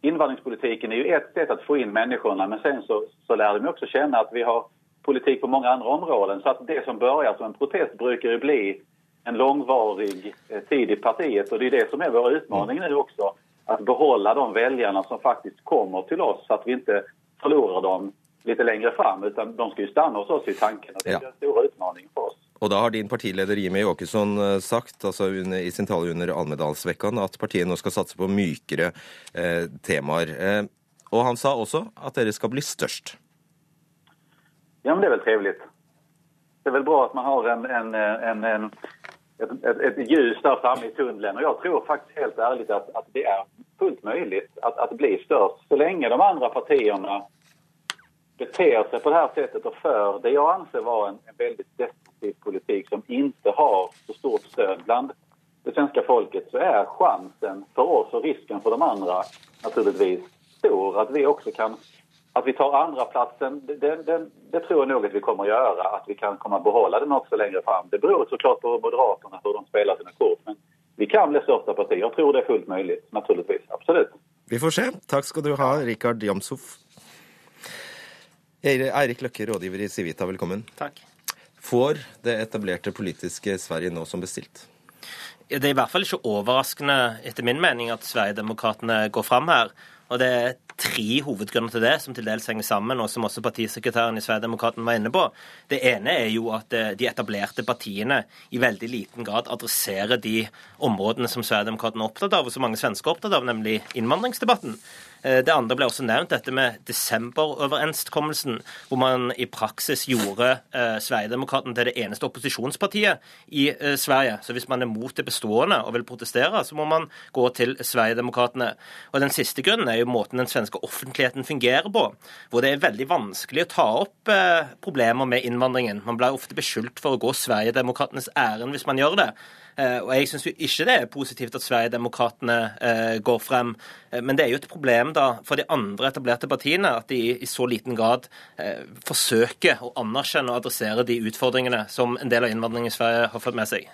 Invandringspolitiken er jo ett sätt å få inn menneskene, men sen så, så lär de også kjenne at vi har politikk på mange andre områden. Så att det som börjar som en protest brukar ju bli en långvarig eh, tid i partiet. Og det er det som er vår utmaning nu også. Att behålla de väljarna som faktisk kommer til oss så att vi ikke förlorar dem litt längre fram. Utan de skal jo stanna hos oss i tanken. Og det er ja. en stor utmaning for oss. Og da har din partileder Jimmy Åkesson eh, sagt altså i sin tale under Almedalsvekkan at partiet nå skal satse på mykere eh, temaer. Eh, og han sa også at dere skal bli størst. Ja, men det er vel trevlig. Det er vel bra at man har en, en, en, en et, et, et, ljus der framme i tunnelen. Og jeg tror faktisk helt ærlig at, at det er fullt mulig det blir størst. Så lenge de andre partiene beter seg på dette settet og før det jeg anser var en, en veldig politikk som ikke har så stort stød blant det svenske folket, så er sjansen for oss og risken for de andre naturligvis stor at vi også kan at vi tar andreplassen, det, det, det, tror jeg nok at vi kommer å gjøre. At vi kan komme å beholde den også lenger fram. Det beror så klart på Moderaterna hvordan de spiller sine kort. Men vi kan bli største parti. Jeg tror det er fullt mulig. Naturligvis. Absolutt. Vi får se. Takk skal du ha, Rikard Jamshoff. Eirik Løkke, rådgiver i Civita, velkommen. Takk. Får det etablerte politiske Sverige nå som bestilt? Det er i hvert fall ikke overraskende, etter min mening, at Sverigedemokraterna går fram her. Og det er tre hovedgrunner til det, som til dels henger sammen, og som også partisekretæren i Sverigedemokraterna var inne på. Det ene er jo at eh, de etablerte partiene i veldig liten grad adresserer de områdene som Sverigedemokraterna er opptatt av, og som mange svensker er opptatt av, nemlig innvandringsdebatten. Eh, det andre ble også nevnt, dette med desemberoverenskommelsen, hvor man i praksis gjorde eh, til det eneste opposisjonspartiet i eh, Sverige. Så hvis man er mot det bestående og vil protestere, så må man gå til Sverigedemokraterna. Og den siste grunnen er jo måten den svenske offentligheten fungerer på, hvor det er veldig vanskelig å ta opp eh, problemer med innvandringen. Man blir ofte beskyldt for å gå Sverigedemokratenes ærend hvis man gjør det. Eh, og Jeg syns ikke det er positivt at Sverigedemokraterna eh, går frem. Eh, men det er jo et problem da for de andre etablerte partiene at de i så liten grad forsøker å anerkjenne og adressere de utfordringene som en del av innvandringen i Sverige har fått med seg.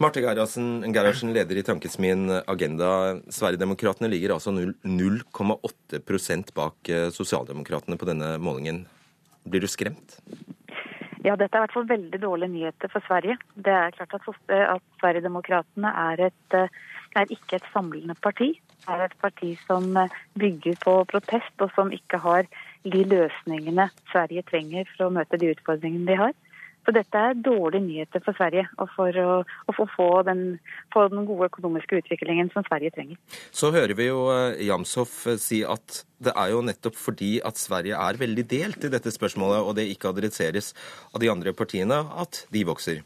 Marte Gerhardsen, leder i Tankesmien Agenda. Sverigedemokraterna ligger altså 0,8% bak Sosialdemokratene på denne målingen. Blir du skremt? Ja, dette er i hvert fall veldig dårlige nyheter for Sverige. Det er klart at, at Sverigedemokraterna er, eh, er ikke et samlende parti. Det er et parti som eh, bygger på protest, og som ikke har de løsningene Sverige trenger for å møte de utfordringene de har. Så dette er dårlige nyheter for Sverige, og for å, og for å få, den, få den gode økonomiske utviklingen som Sverige trenger. Så hører vi jo eh, Jamshoff eh, si at det er jo nettopp fordi at Sverige er veldig delt i dette spørsmålet, og det ikke adresseres av de andre partiene, at de vokser.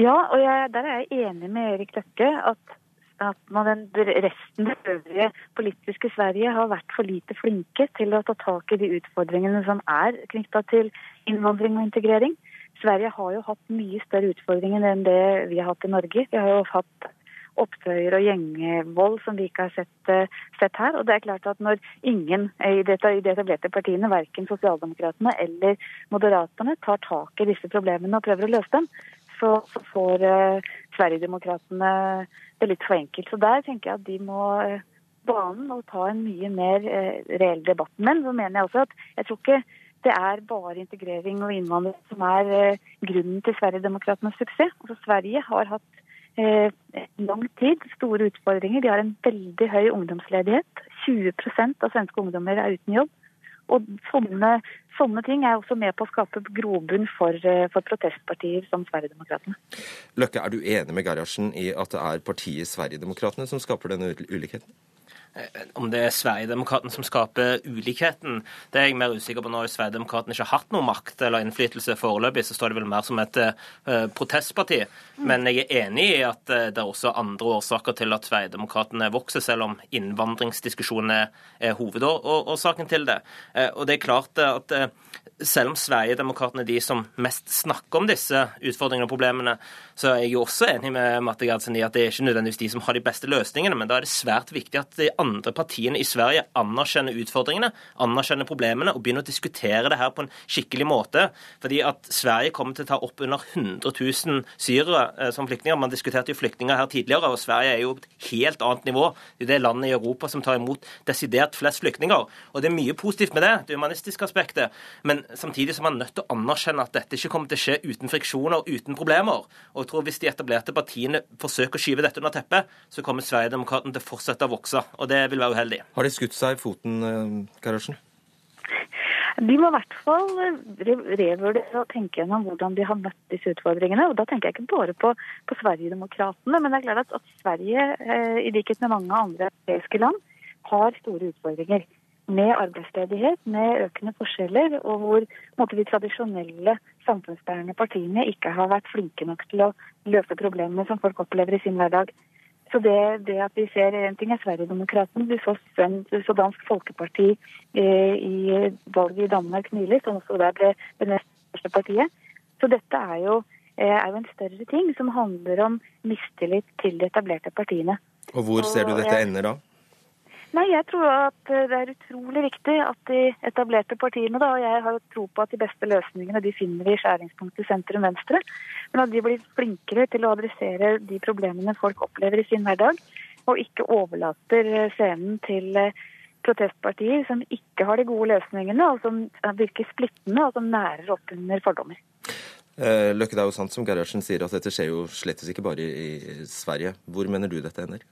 Ja, og jeg, der er jeg enig med Erik Løkke. at at man den resten det øvrige politiske Sverige har vært for lite flinke til å ta tak i de utfordringene som er knytta til innvandring og integrering. Sverige har jo hatt mye større utfordringer enn det vi har hatt i Norge. Vi har jo hatt opptøyer og gjengvold som vi ikke har sett, uh, sett, her. Og det er klart at når ingen i de etablerte partiene, verken Sosialdemokratene eller Moderaterne, tar tak i disse problemene og prøver å løse dem, så, så får eh, Sverigedemokraterna det litt for enkelt. Så der tenker jeg at de må uh, banen og ta en mye mer reell debatt. Men så mener jeg også at jeg tror ikke det er bare integrering og innvandring som er eh, grunnen til Sverigedemokraternas suksess. Altså, Sverige har hatt eh, lang tid store utfordringer. De har en veldig høy ungdomsledighet. 20% av svenske ungdommer er uten jobb. Og sånne, sånne, ting er også med på å skape grobunn for, eh, for protestpartier som Sverigedemokraterna. Løkke, er du enig med Gerhardsen i at det er partiet Sverigedemokraterna som skaper denne ulikheten? Eh, om det er Sverigedemokraterna som skaper ulikheten, det er jeg mer usikker på. Når Sverigedemokraterna ikke har hatt noe makt eller innflytelse foreløpig, så står det vel mer som et uh, protestparti. Men jeg er enig i at uh, det er også andre årsaker til at Sverigedemokraterna vokser, selv om innvandringsdiskusjonen er, hovedårsaken til det. Og det er klart at selv om Sverigedemokraterna er de som mest snakker om disse utfordringene og problemene, så er jeg jo også enig med Matte Gerdsen i at det er ikke nødvendigvis de som har de beste løsningene, men da er det svært viktig at de andre partiene i Sverige anerkjenner utfordringene, anerkjenner problemene og begynner å diskutere det her på en skikkelig måte. Fordi at Sverige kommer til å ta opp under 100 000 syrere eh, som flyktninger. Man diskuterte jo flyktninger her tidligere, og Sverige er jo et helt annet nivå. Det er det landet i Europa som tar imot desidert flest flyktninger. Og det er mye positivt med det, det humanistiske aspektet. Men samtidig så er man nødt til å anerkjenne at dette ikke kommer til å skje uten friksjoner, uten problemer. Og jeg tror Hvis de etablerte partiene forsøker å skyve dette under teppet, så kommer Sverigedemokraterna til å fortsette å vokse. Og det vil være uheldig. Har de skutt seg i foten, Karasjen? De må i hvert fall revurdere og tenke gjennom hvordan de har møtt disse utfordringene. Og Da tenker jeg ikke bare på, på Sverigedemokraterna, men det er klart at, at Sverige, eh, i likhet med mange andre europeiske land, har store utfordringer med arbeidsledighet, med økende forskjeller, og hvor måte, de tradisjonelle samfunnsbærende partiene ikke har vært flinke nok til å løse problemene som folk opplever i sin hverdag. Så det, det at vi ser En ting er Sverigedemokraten, du så, så Dansk Folkeparti eh, i valget i Danmark nylig, som også der ble det nest største partiet. Så dette er jo, eh, er jo en større ting som handler om mistillit til de etablerte partiene. Og hvor ser du dette ender da? Nei, Jeg tror at eh, det er utrolig viktig at de etablerte partiene, da, og jeg har tro på at de beste løsningene de finner vi i skjæringspunktet sentrum-venstre, men at de blir flinkere til å adressere de problemene folk opplever i sin hverdag, og ikke overlater eh, scenen til eh, protestpartier som ikke har de gode løsningene, og som virker splittende, og som nærer opp under fordommer. Løkke, det er jo sant som Gerhardsen sier, at dette skjer jo slettes ikke bare i Sverige. Hvor mener du dette ender?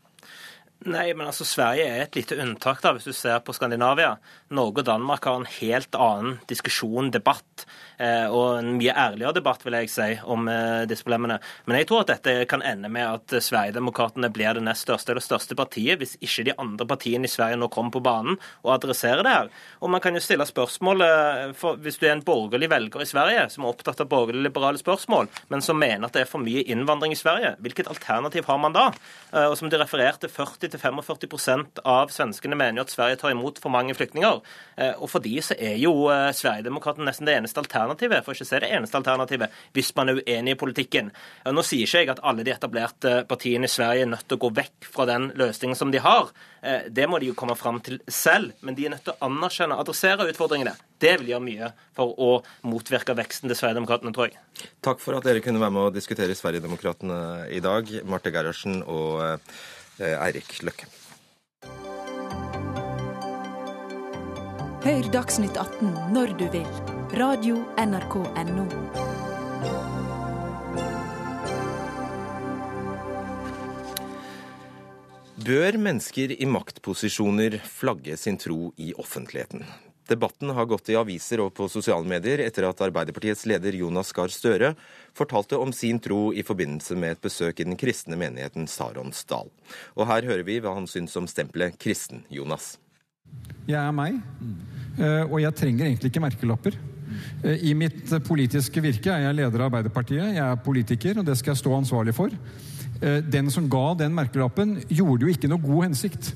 Nei, men altså Sverige er et lite unntak da, hvis du ser på Skandinavia. Norge og Danmark har en helt annen diskusjon, debatt, eh, og en mye ærligere debatt vil jeg si, om eh, disse problemene. Men jeg tror at dette kan ende med at Sverigedemokraterna blir det nest største eller største partiet, hvis ikke de andre partiene i Sverige nå kommer på banen og adresserer det her. Og man kan jo stille spørsmålet, for hvis du er en borgerlig velger i Sverige som er opptatt av borgerlig-liberale spørsmål, men som mener at det er for mye innvandring i Sverige, hvilket alternativ har man da? Eh, og som de refererte 40 40-45 av svenskene mener at Sverige tar imot for mange flyktninger. Eh, og for de så er jo eh, Sverigedemokraterna nesten det eneste alternativet, for ikke å si det eneste alternativet, hvis man er uenig i politikken. Nå sier ikke jeg at alle de etablerte partiene i Sverige er nødt til å gå vekk fra den løsningen som de har. Eh, det må de jo komme fram til selv, men de er nødt til å anerkjenne og adressere utfordringene. Det vil gjøre mye for å motvirke veksten til Sverigedemokraterna, tror jeg. Takk for at dere kunne være med å diskutere Sverigedemokraterna i dag, Marte Gerhardsen og Eh, Eirik Løkke. Hør Dagsnytt 18 når du vil. Radio NRK Radio.nrk.no. Bør mennesker i maktposisjoner flagge sin tro i offentligheten? Debatten har gått i aviser og på sosiale medier etter at Arbeiderpartiets leder Jonas Gahr Støre fortalte om sin tro i forbindelse med et besøk i den kristne menigheten Saronsdal. Og her hører vi hva han syns om stempelet kristen, Jonas. Jeg er meg, eh, og jeg trenger egentlig ikke merkelapper. Eh, I mitt politiske virke er jeg leder av Arbeiderpartiet, jeg er politiker, og det skal jeg stå ansvarlig for. Eh, den som ga den merkelappen, gjorde jo ikke noe god hensikt.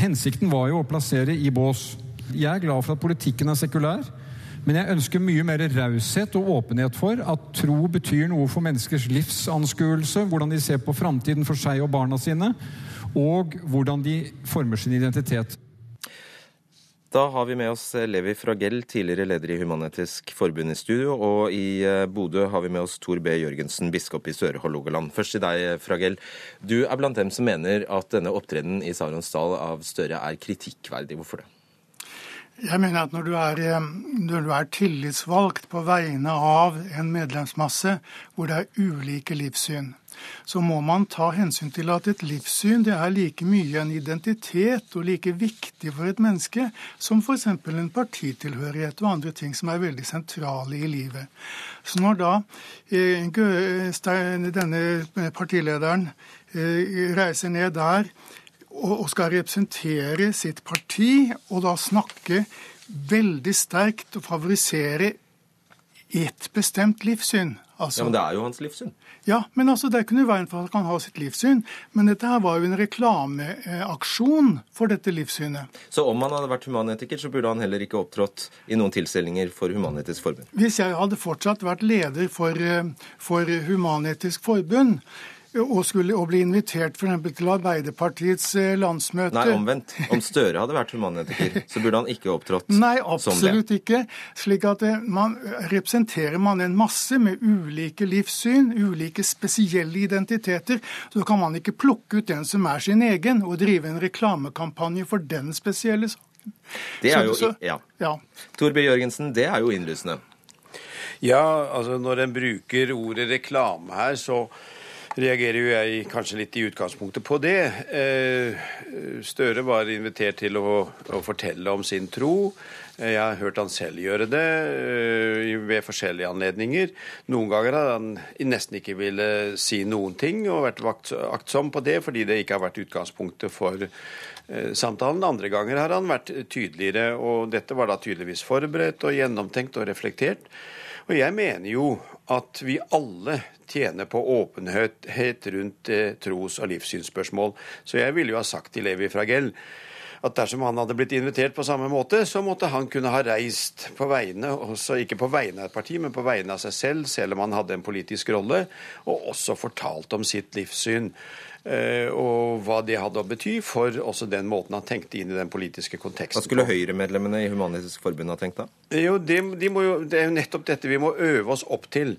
Hensikten var jo å plassere i bås jeg er glad for at politikken er sekulær. Men jeg ønsker mye mer raushet og åpenhet for at tro betyr noe for menneskers livsanskuelse, hvordan de ser på framtiden for seg og barna sine, og hvordan de former sin identitet. Da har vi med oss Levi Fragell, tidligere leder i Human-Etisk Forbund i studio. Og i eh, Bodø har vi med oss Tor B. Jørgensen, biskop i Søre-Hålogaland. Først til deg, Fragell. Du er blant dem som mener at denne opptredenen i Saronsdal av Støre er kritikkverdig. Hvorfor det? Jeg mener at når du, er, eh, når du, er, tillitsvalgt på vegne av en medlemsmasse hvor det er ulike livssyn, så må man ta hensyn til at et livssyn det er like mye en identitet og like viktig for et menneske som f.eks. en partitilhørighet og andre ting som er veldig sentrale i livet. Så når da eh, denne partilederen eh, reiser ned der og skal representere sitt parti, og da snakke veldig sterkt og favorisere ett bestemt livssyn. Altså, ja, Men det er jo hans livssyn. Ja, men altså, det er ikke noe veien for at han kan ha sitt livssyn. Men dette her var jo en reklameaksjon for dette livssynet. Så om han hadde vært humanetiker, så burde han heller ikke opptrådt i noen tilstelninger for Human-Etisk Forbund? Hvis jeg hadde fortsatt vært leder for, eh, for Human-Etisk Forbund, og skulle og bli invitert f.eks. til Arbeiderpartiets eh, landsmøte Nei, omvendt. Om Støre hadde vært humanetiker, så burde han ikke opptrådt som det. Nei, absolutt ikke. Slik at eh, man representerer man en masse med ulike livssyn, ulike spesielle identiteter, så kan man ikke plukke ut den som er sin egen, og drive en reklamekampanje for den spesielle saken. Det er jo, så, ja. ja. Torbjørn Jørgensen, det er jo innlysende. Ja, altså når en bruker ordet reklame her, så reagerer jo jeg kanskje litt i utgangspunktet på det. Eh, Støre var invitert til å, å fortelle om sin tro. Jeg har hørt han selv gjøre det eh, ved forskjellige anledninger. Noen ganger har han nesten ikke ville si noen ting og vært aktsom på det fordi det ikke har vært utgangspunktet for eh, samtalen. Andre ganger har han vært tydeligere, og dette var da tydeligvis forberedt og gjennomtenkt og reflektert. Og jeg mener jo at vi alle tjener på åpenhet rundt eh, tros- og livssynsspørsmål. Så jeg ville jo ha sagt til Levi Fragell at dersom han hadde blitt invitert på samme måte, så måtte han kunne ha reist på vegne, også ikke på vegne av et parti, men på vegne av seg selv, selv om han hadde en politisk rolle, og også fortalt om sitt livssyn. Eh, og hva det hadde å bety for også den måten han tenkte inn i den politiske konteksten. Hva skulle Høyre-medlemmene i Human-Etisk Forbund ha tenkt da? Jo, de, de jo, Det er jo nettopp dette vi må øve oss opp til.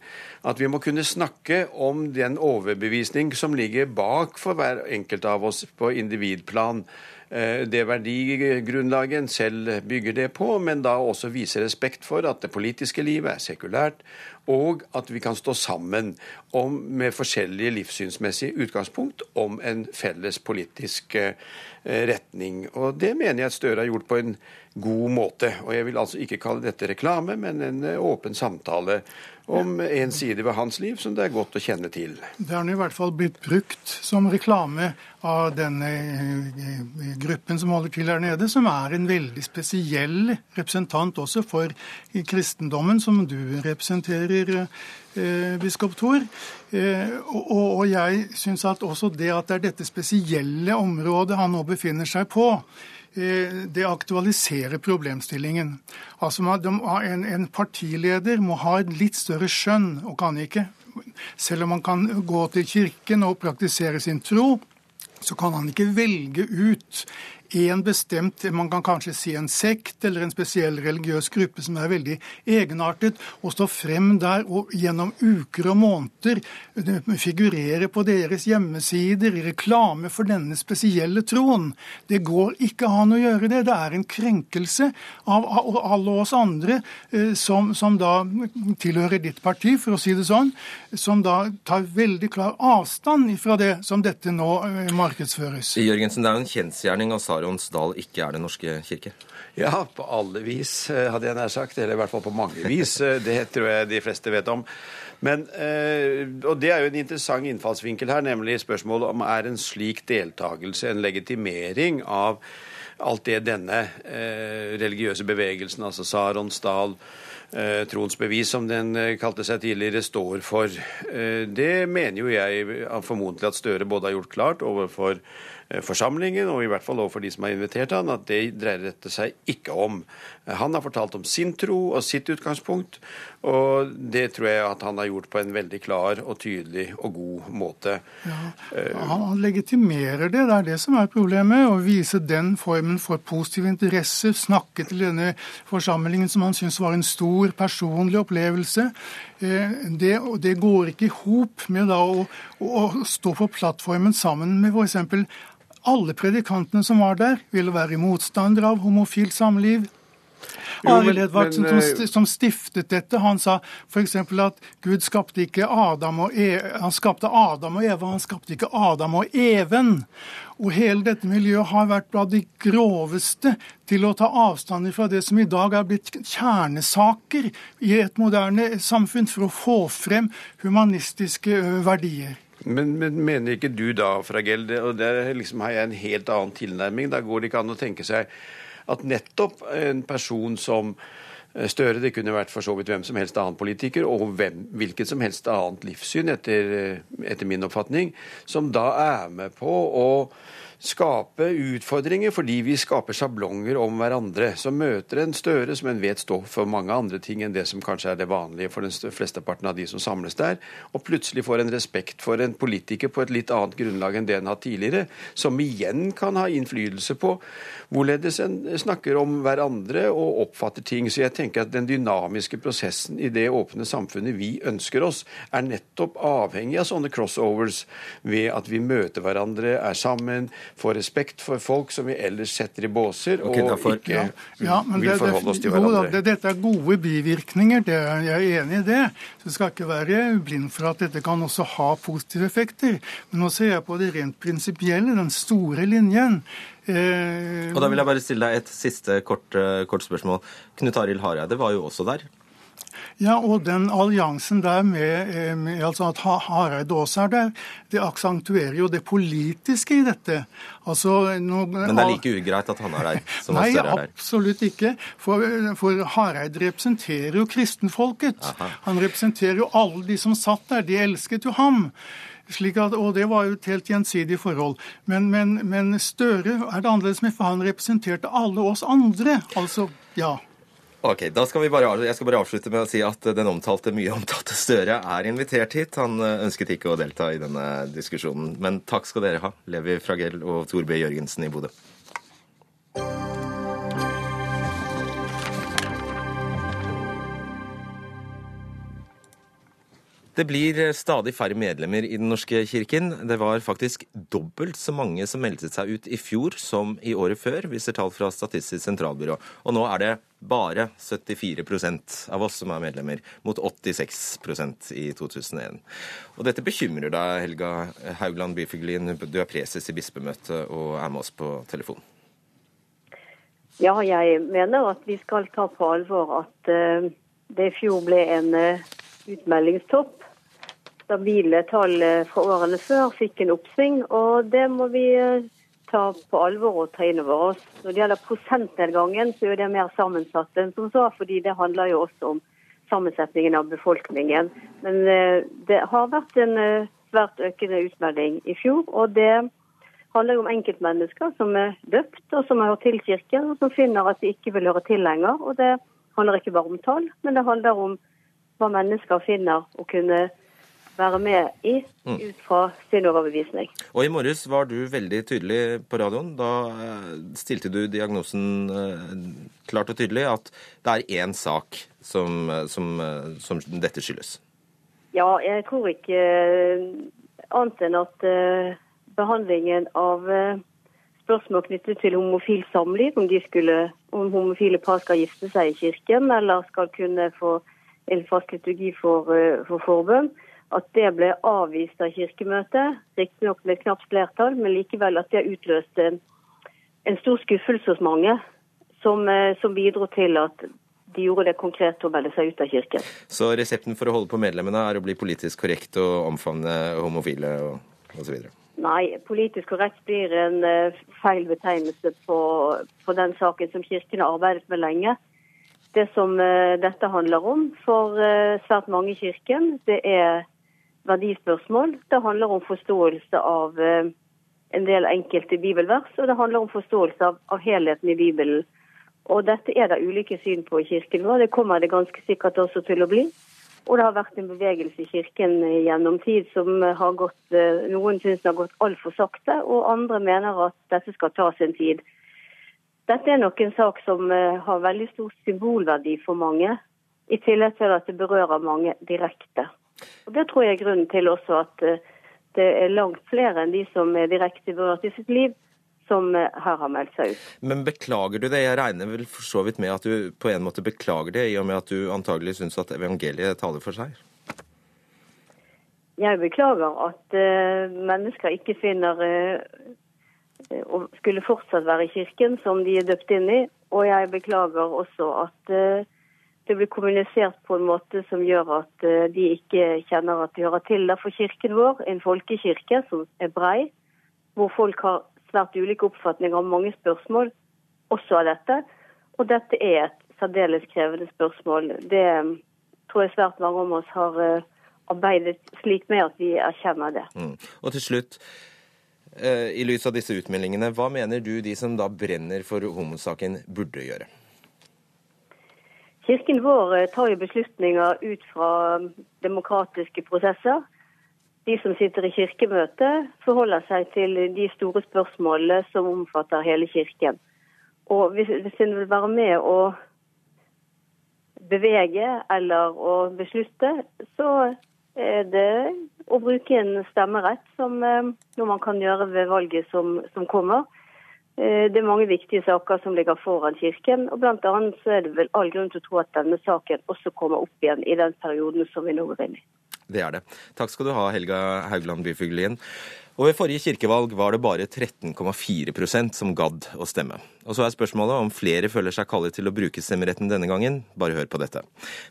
At vi må kunne snakke om den overbevisning som ligger bak for hver enkelt av oss på individplan. Eh, det verdigrunnlaget en selv bygger det på, men da også vise respekt for at det politiske livet er sekulært, og at vi kan stå sammen om, med forskjellige livssynsmessige utgangspunkt om en felles politisk eh, retning. Og Det mener jeg at Støre har gjort på en god måte. Og Jeg vil altså ikke kalle dette reklame, men en eh, åpen samtale om en side ved hans liv som det er godt å kjenne til. Det har i hvert fall blitt brukt som reklame av denne eh, gruppen som holder til her nede, som er en veldig spesiell representant også for kristendommen, som du representerer, eh, biskop Thor. Eh, og, jeg syns at også det at det er dette spesielle området han nå befinner seg på, Eh, det aktualiserer problemstillingen. Altså en, partileder må ha et litt større skjønn, og kan ikke Selv om han kan gå til kirken og praktisere sin tro, så kan han ikke velge ut en bestemt, man kan kanskje si en sekt eller en spesiell religiøs gruppe som er veldig egenartet, og stå frem der og gjennom uker og måneder eh, figurere på deres hjemmesider i reklame for denne spesielle troen. Det går ikke an å gjøre det. Det er en krenkelse av alle oss andre eh, som, som da tilhører ditt parti, for å si det sånn, som da tar veldig klar avstand fra det som dette nå eh, markedsføres. Jørgensen, det er jo en kjensgjerning av Sara Arons dal ikke er Den norske kirke? Ja, på alle vis, eh, hadde jeg nær sagt. Eller i hvert fall på mange vis. Eh, det tror jeg de fleste vet om. Men, eh, og Det er jo en interessant innfallsvinkel her, nemlig spørsmålet om er en slik deltakelse en legitimering av alt det denne religiøse bevegelsen, altså Sarons dal, Troens bevis, som den kalte seg tidligere, står for. Det mener jo jeg formodentlig at Støre både har gjort klart overfor Eh, forsamlingen, og i hvert fall overfor de som har invitert han, at det dreier dette seg ikke om. Eh, han har fortalt om sin tro og sitt utgangspunkt, og det tror jeg at han har gjort på en veldig klar og tydelig og god måte. Ja, eh, han legitimerer det, det er det som er problemet. Å vise den formen for positiv interesse, snakke til denne forsamlingen som han syns var en stor personlig opplevelse. Det, det går ikke i hop med å, å, stå på plattformen sammen med f.eks alle predikantene som var der, ville være motstandere av homofilt samliv. Arild Edvardsen, som, eh, som, stiftet dette, han sa f.eks. at Gud skapte ikke Adam og Eva, han skapte Adam og Eva, han skapte ikke Adam og Even. Og hele dette miljøet har vært blant de groveste til å ta avstand fra det som i dag er blitt kjernesaker i et moderne samfunn for å få frem humanistiske verdier. Men, men, mener ikke du da, Fragel, og der liksom har jeg en helt annen tilnærming, da går det ikke an å tenke seg at nettopp en person som eh, Støre, det kunne vært for så vidt hvem som helst annen politiker, og hvem, hvilket som helst annet livssyn, etter, eh, etter min oppfatning, som da er med på å skape utfordringer fordi vi skaper sjablonger om hverandre. Som møter en Støre som en vet står for mange andre ting enn det som kanskje er det vanlige for den flesteparten av de som samles der, og plutselig får en respekt for en politiker på et litt annet grunnlag enn det en har tidligere, som igjen kan ha innflytelse på hvorledes en snakker om hverandre og oppfatter ting. Så jeg tenker at den dynamiske prosessen i det åpne samfunnet vi ønsker oss, er nettopp avhengig av sånne crossovers ved at vi møter hverandre, er sammen, få respekt for folk som vi ellers setter i båser, og derfor, ikke ja, ja, vil det, forholde oss til jo, hverandre. det, dette er gode bivirkninger, det, jeg er enig i det. Så vi skal ikke være blind for at dette kan også ha positive effekter. Men nå ser jeg på det rent prinsipielle, den store linjen. Eh, Og da vil jeg bare stille deg et siste kort, eh, kort spørsmål. Knut Arild Hareide var jo også der. Ja, og den alliansen der med, eh, med altså at Ha- Hareide også er der, det aksentuerer jo det politiske i dette. Altså, nå, Men det er like ugreit at han er der som Nei, er der. absolutt ikke. For, for Hareide representerer jo kristenfolket. Han representerer jo alle de som satt der. De elsket jo ham. Slik at, og det var jo et helt gjensidig forhold. Men, men, men Støre er det annerledes med, for han representerte alle oss andre. Altså, ja. Ok, da skal vi bare, Jeg skal bare avslutte med å si at den omtalte, mye omtalte Støre er invitert hit. Han eh, ønsket ikke å delta i denne diskusjonen. Men takk skal dere ha, Levi Fragell og Torbjørn Jørgensen i Bodø. Det blir stadig færre medlemmer i Den norske kirken. Det var faktisk dobbelt så mange som meldte seg ut i fjor som i året før, viser tall fra Statistisk sentralbyrå. Og nå er det bare 74% av oss som er medlemmer, mot 86% i 2001. Og dette bekymrer deg, Helga Haugland Byfuglin. Du er preses i bispemøtet og er med oss på telefon. Ja, jeg mener at vi skal ta på alvor at eh, det i fjor ble en eh, utmeldingstopp. Stabile tall fra årene før fikk en oppsving, og det må vi eh, ta på alvor og ta inn over oss. Når det gjelder prosentnedgangen, så er det mer sammensatt enn som så, fordi det handler jo også om sammensetningen av befolkningen. Men eh, det har vært en eh, svært økende utmelding i fjor, og det handler jo om enkeltmennesker som er døpt, og som har hørt til kirken, og som finner at de ikke vil høre til lenger. Og det handler ikke bare om tall, men det handler om hva mennesker finner å kunne være med i Mm. ut fra sin overbevisning. Og i morges var du veldig tydelig på radioen. Da eh, stilte du diagnosen eh, klart og tydelig at det er én sak som, eh, som, som dette skyldes. Ja, jeg tror ikke annet enn at eh, behandlingen av spørsmål knyttet til homofil samliv, om, de skulle, om homofile par skal gifte seg i kirken eller skal kunne få en fast liturgi for, eh, for forbønn, at det ble avvist av Kirkemøtet, riktignok med et knapt flertall, men likevel at det utløste en, en stor skuffelse hos mange, som, eh, som bidro til at de gjorde det konkret å melde seg ut av kirken. Så resepten for å holde på medlemmene er å bli politisk korrekt og omfavne homofile og osv. Nei, politisk korrekt blir en eh, feil betegnelse på, på den saken som Kirken har arbeidet med lenge. Det som eh, dette handler om for eh, svært mange i Kirken, det er verdispørsmål. Det handler om forståelse av eh, en del enkelte bibelvers, og det handler om forståelse av, av helheten i Bibelen. Og dette er det ulike syn på i Kirken vår. Det kommer det ganske sikkert også til å bli. Og det har vært en bevegelse i Kirken gjennom tid som har gått Noen syns har gått altfor sakte, og andre mener at dette skal ta sin tid. Dette er nok en sak som eh, har veldig stor symbolverdi for mange, i tillegg til at det berører mange direkte. Og Det tror jeg er grunnen til også at eh, det er langt flere enn de som er direkte berørt i sitt liv, som eh, her har meldt seg ut. Men beklager du det? Jeg regner vel for så vidt med at du på en måte beklager det, i og med at du antagelig syns at evangeliet taler for seg? Jeg beklager at mennesker ikke finner å skulle fortsatt være i kirken som de er døpt inn i. Og jeg beklager også at eh, det blir kommunisert på en måte som gjør at eh, de ikke kjenner at de hører til der. For kirken vår, en folkekirke som er brei, hvor folk har svært ulike oppfatninger om mange spørsmål, også av dette. Og dette er et særdeles krevende spørsmål. Det eh, tror jeg svært mange av oss har eh, arbeidet slik med at vi erkjenner det. Mm. Og til slutt, i lys av disse utmeldingene, hva mener du de som da brenner for homosaken, burde gjøre? Kirken vår eh, tar jo beslutninger ut fra um, demokratiske prosesser. De som sitter i kirkemøtet, forholder seg til de store spørsmålene som omfatter hele kirken. Og hvis, hvis en vil være med å bevege eller å beslutte, så er det å bruke en stemmerett, som eh, noe man kan gjøre ved valget som, som kommer. Eh, det er mange viktige saker som ligger foran Kirken. og annet så er det vel all grunn til å tro at denne saken også kommer opp igjen i den perioden som vi nå går inn i. Det er det. Takk skal du ha, Helga Haugland Byfuglien. Og Ved forrige kirkevalg var det bare 13,4% som gadd å stemme. Og så er spørsmålet om flere føler seg kallet til å bruke stemmeretten denne gangen. Bare hør på dette.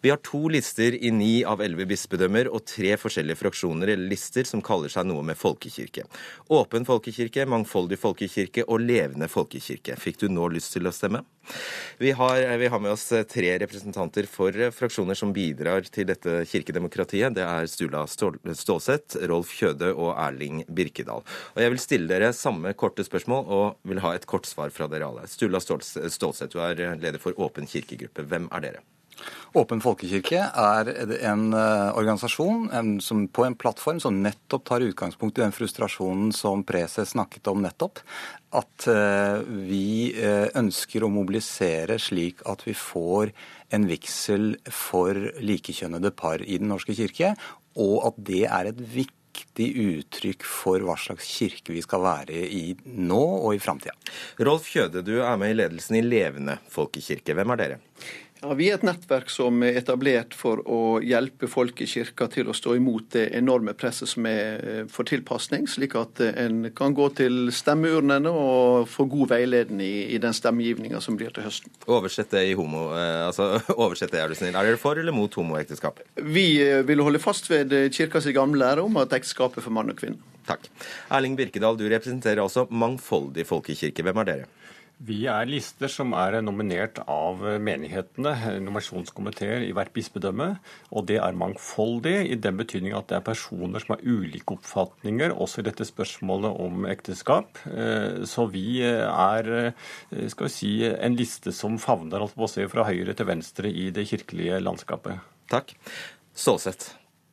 Vi har to lister i ni av elleve bispedømmer og tre forskjellige fraksjoner eller lister som kaller seg noe med folkekirke. Åpen folkekirke, mangfoldig folkekirke og levende folkekirke. Fikk du nå lyst til å stemme? Vi har, vi har med oss tre representanter for fraksjoner som bidrar til dette kirkedemokratiet. Det er Stula Stålseth, Rolf Kjøde og Erling Birkedal. Og Jeg vil stille dere samme korte spørsmål og vil ha et kort svar fra dere alle. Sturla Stålseth, du er leder for Åpen kirkegruppe. Hvem er dere? Åpen folkekirke er en uh, organisasjon en, som på en plattform som nettopp tar utgangspunkt i den frustrasjonen som preses snakket om nettopp. At eh, vi uh, ønsker å mobilisere slik at vi får en vigsel for likekjønnede par i Den norske kirke, og at det er et viktig viktig uttrykk for hva slags kirke vi skal være i nå og i framtida. Rolf Kjøde, du er med i ledelsen i Levende folkekirke. Hvem er dere? Ja, Vi er et nettverk som er etablert for å hjelpe folk i kirka til å stå imot det enorme presset som er eh, for tilpasning, slik at eh, en kan gå til stemmeurnene og få god veiledning i, i den stemmegivninga som blir til høsten. Oversett det i homo, eh, altså oversett det, er du snill. Er dere for eller mot homoekteskap? Vi vil holde fast ved kirkas gamle lære om at ekteskap er for mann og kvinne. Takk. Erling Birkedal, du representerer altså Mangfoldig folkekirke. Hvem er dere? Vi er lister som er nominert av menighetene, nominasjonskomiteer i hvert bispedømme. Og det er mangfoldig i den betydning at det er personer som har ulike oppfatninger, også i dette spørsmålet om ekteskap. Eh, så vi er eh, skal vi si, en liste som favner alt på oss, fra høyre til venstre i det kirkelige landskapet. Takk. Stålsett.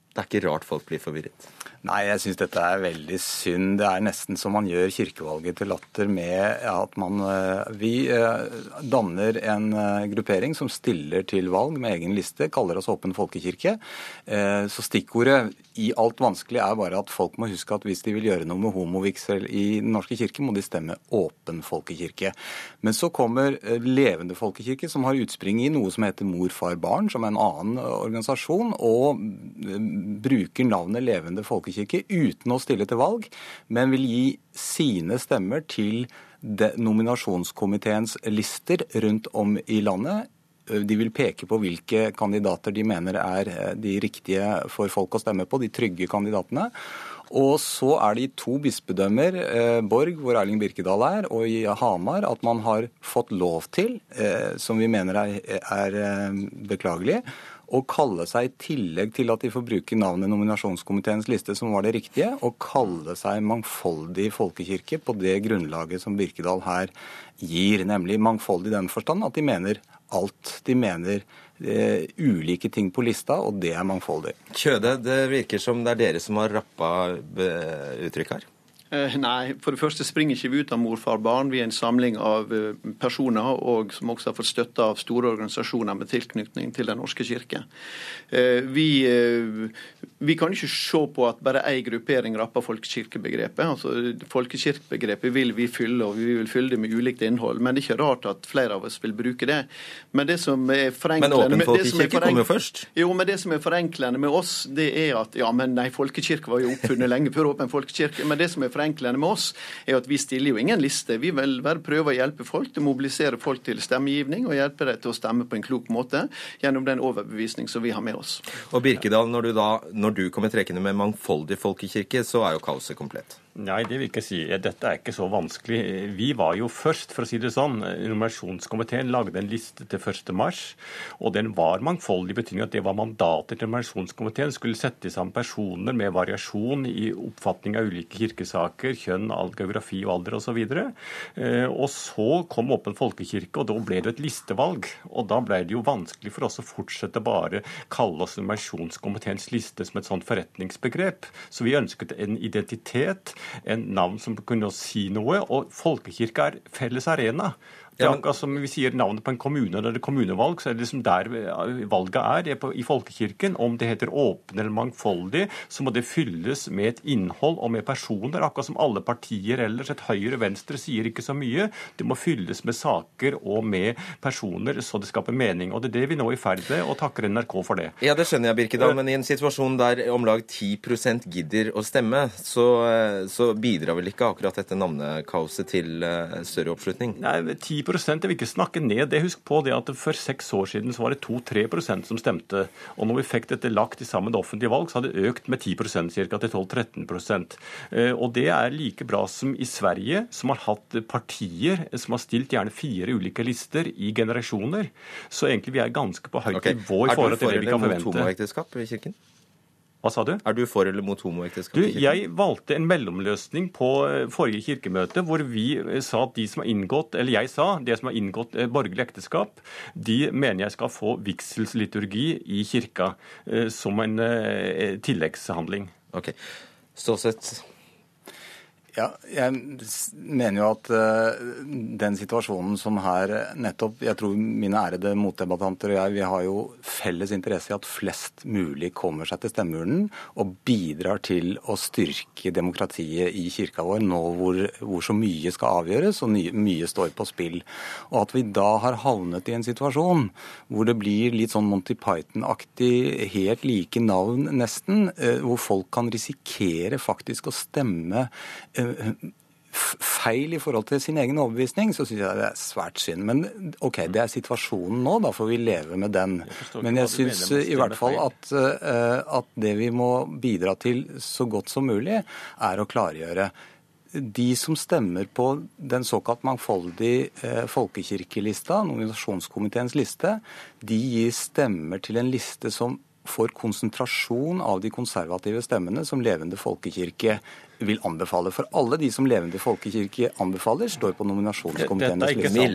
Det er ikke rart folk blir forvirret. Nei, jeg syns dette er veldig synd. Det er nesten som man gjør kirkevalget til latter med at man eh, Vi eh, danner en eh, gruppering som stiller til valg med egen liste, kaller oss Åpen folkekirke. Så stikkordet i alt vanskelig er bare at folk må huske at hvis de vil gjøre noe med homovigsel i Den norske kirke, må de stemme Åpen folkekirke. Men så kommer Levende folkekirke, som har utspring i noe som heter Mor, far, barn, som er en annen organisasjon, og bruker navnet Levende folkekirke folkekirke uten å stille til valg, men vil gi sine stemmer til nominasjonskomiteens lister rundt om i landet. De vil peke på hvilke kandidater de mener er eh, de riktige for folk å stemme på, de trygge kandidatene. Og så er det i to bispedømmer, eh, Borg, hvor Erling Birkedal er, og i Hamar, at man har fått lov til, eh, som vi mener er, er beklagelig, å kalle seg, i tillegg til at de får bruke navnet nominasjonskomiteens liste, som var det riktige, å kalle seg mangfoldig folkekirke på det grunnlaget som Birkedal her gir, nemlig mangfoldig i den forstand at de mener alt. De mener eh, ulike ting på lista, og det er mangfoldig. Kjøde, det virker som det er dere som har rappa eh, uttrykk her? Eh, nei, for det første springer ikke vi ut av mor, far, barn. Vi er en samling av eh, personer og som også har fått støtte av store organisasjoner med tilknytning til Den norske kirke. Eh, vi, vi kan ikke se på at bare én gruppering rapper folkekirkebegrepet. Altså, folkekirkebegrepet vil vi fylle, og vi vil fylle det med ulikt innhold. Men det er ikke rart at flere av oss vil bruke det. Men det som er forenklende Men åpen folkekirke kommer jo først? Jo, men det som er forenklende med oss, det er at ja, men nei, folkekirke var jo oppfunnet lenge før åpen folkekirke. Men det som er forenklende med oss, er at vi stiller jo ingen liste. Vi vil bare prøve å hjelpe folk til å mobilisere folk til stemmegivning, og hjelpe dem til å stemme på en klok måte gjennom den overbevisning som vi har med oss. Og Birkedal, når du, da, når du kommer trekkende med mangfoldig folkekirke, så er jo kaoset komplett. Nei, det vil jeg ikke si. Dette er ikke så vanskelig. Vi var jo først, for å si det sånn. Nominasjonskomiteen lagde en liste til 1. mars, og den var mangfoldig i betydning at det var mandater til nominasjonskomiteen. Skulle sette sammen personer med variasjon i oppfatning av ulike kirkesaker, kjønn, geografi og alder osv. Eh, og så kom Åpen folkekirke, og da ble det et listevalg. Og da ble det jo vanskelig for oss å fortsette bare kalle oss nominasjonskomiteens liste som et sånt forretningsbegrep. Så vi ønsket en identitet en navn som kunne si noe. Og folkekirka er felles arena. Det men, som vi sier navnet på en kommune eller det kommunevalg, så er det liksom der valget er. Det er på, I folkekirken. Om det heter åpen eller mangfoldig, så må det fylles med et innhold og med personer. Akkurat som alle partier ellers. Et høyre venstre sier ikke så mye. Det må fylles med saker og med personer, så det skaper mening. Og det er det vi nå er i ferd med, og takker NRK for det. Ja, det skjønner jeg, Birkedal. Men i en situasjon der om lag 10% gidder å stemme, så, så bidrar vel ikke akkurat dette navnekaoset til eh, større oppslutning? Nei, 10 jeg vil ikke snakke ned det. Husk på det at For seks år siden så var det 2-3% som stemte. Og når vi fikk dette lagt i sammen med offentlige valg, så hadde det økt med 10% ca. til 12-13 prosent. Og det er like bra som i Sverige, som har hatt partier som har stilt gjerne fire ulike lister i generasjoner. Så egentlig vi er ganske på høyt okay. nivå i forhold til det vi kan forvente. Er du for eller mot homoekteskap i Kirken? Hva sa du? Er du for eller mot homoekteskap? Du, jeg valgte en mellomløsning på eh, forrige kirkemøte, hvor vi eh, sa at de som har inngått, eller jeg sa, de som har inngått eh, borgerlig ekteskap, de mener jeg skal få vigselsliturgi i kirka som en tilleggshandling. Ok. Ståsett ja, jeg mener jo at uh, den situasjonen som her nettopp Jeg tror mine ærede motdebattanter og jeg vi har jo felles interesse i at flest mulig kommer seg til stemmeurnen og bidrar til å styrke demokratiet i kirka vår nå hvor, hvor så mye skal avgjøres og nye, mye står på spill. Og at vi da har havnet i en situasjon hvor det blir litt sånn Monty Python-aktig, helt like navn nesten, uh, hvor folk kan risikere faktisk å stemme Eh, feil i forhold til sin egen overbevisning, så syns jeg det er svært synd. Men OK, det er situasjonen nå, da får vi leve med den. Men jeg syns i hvert fall at, eh, at det vi må bidra til så godt som mulig, er å klargjøre de som stemmer på den såkalt mangfoldige eh, folkekirkelista, nominasjonskomiteens liste, de gir stemmer til en liste som får konsentrasjon av de konservative stemmene som levende folkekirke vil anbefale. For alle de som levende folkekirke anbefaler, står på nominasjonskomiteens liste.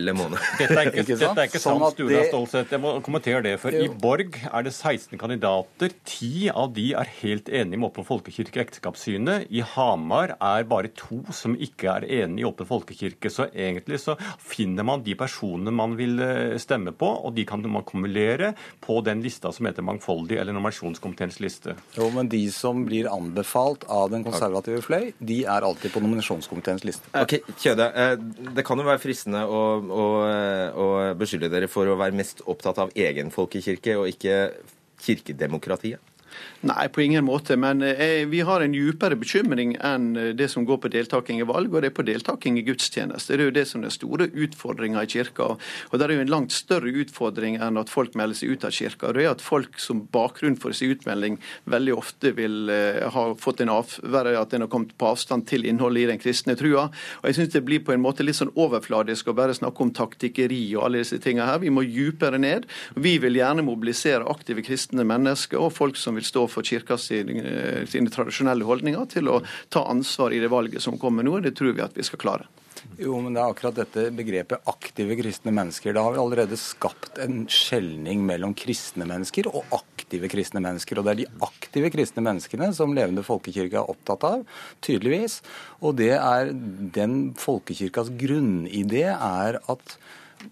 Dette er ikke, dette er ikke sånn sant, Stura Stålseth. Jeg må kommentere det. For i Borg er det 16 kandidater. Ti av de er helt enige med Åpen folkekirke og ekteskapssynet. I Hamar er bare to som ikke er enige i Åpen folkekirke. Så egentlig så finner man de personene man vil eh, stemme på, og de kan man kumulere på den lista som heter Mangfoldig eller nominasjonskomiteens liste. Jo, men de som blir anbefalt av den konservative fløy, fløy, de er alltid på nominasjonskomiteens liste. Ok, Kjøde, eh, Det kan jo være fristende å, å, å beskylde dere for å være mest opptatt av egen folkekirke og ikke kirkedemokratiet? Nei, på ingen måte. Men eh, vi har en djupere bekymring enn eh, det som går på deltaking i valg, og det er på deltaking i gudstjeneste. Det er jo det som er den store utfordringa i kirka. Og det er jo en langt større utfordring enn at folk melder seg ut av kirka. Det er at folk som bakgrunn for sin utmelding veldig ofte vil eh, ha fått en avvære, at en har kommet på avstand til innholdet i den kristne trua. Og jeg syns det blir på en måte litt sånn overfladisk å bare snakke om taktikkeri og alle disse tingene her. Vi må djupere ned. Vi vil gjerne mobilisere aktive kristne mennesker og folk som vil stå for kirka sine, sine tradisjonelle holdninger til å ta ansvar i det valget som kommer nå. Det tror vi at vi skal klare. Jo, men det er akkurat dette begrepet aktive kristne mennesker. Det har vi allerede skapt en skjelning mellom kristne mennesker og aktive kristne mennesker. Og det er de aktive kristne menneskene som Levende folkekirke er opptatt av, tydeligvis. Og det er den folkekirkas grunnidé er at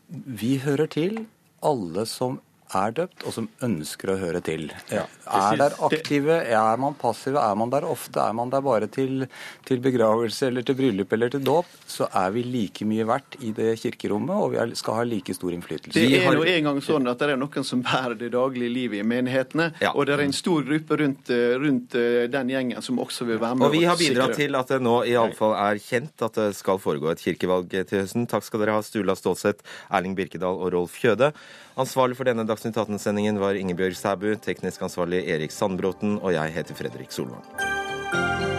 vi hører til alle som er døpt, og som ønsker å høre til. Ja, er der aktive, er man passive, er man der ofte, er man der bare til, til begravelse eller til bryllup eller til dåp, så er vi like mye verdt i det kirkerommet, og vi skal ha like stor innflytelse. Det er jo en gang sånn at det er noen som bærer det daglige livet i menighetene, ja. og det er en stor gruppe rundt, rundt, den gjengen som også vil være med. Og vi har bidratt til at det nå iallfall er kjent at det skal foregå et kirkevalg til høsten. Takk skal dere ha, Stula Stålseth, Erling Birkedal og Rolf Kjøde. Ansvarlig for denne Dagsnytt 18-sendingen var Ingebjørg Sæbu, teknisk ansvarlig Erik Sandbråten, og jeg heter Fredrik Solvang.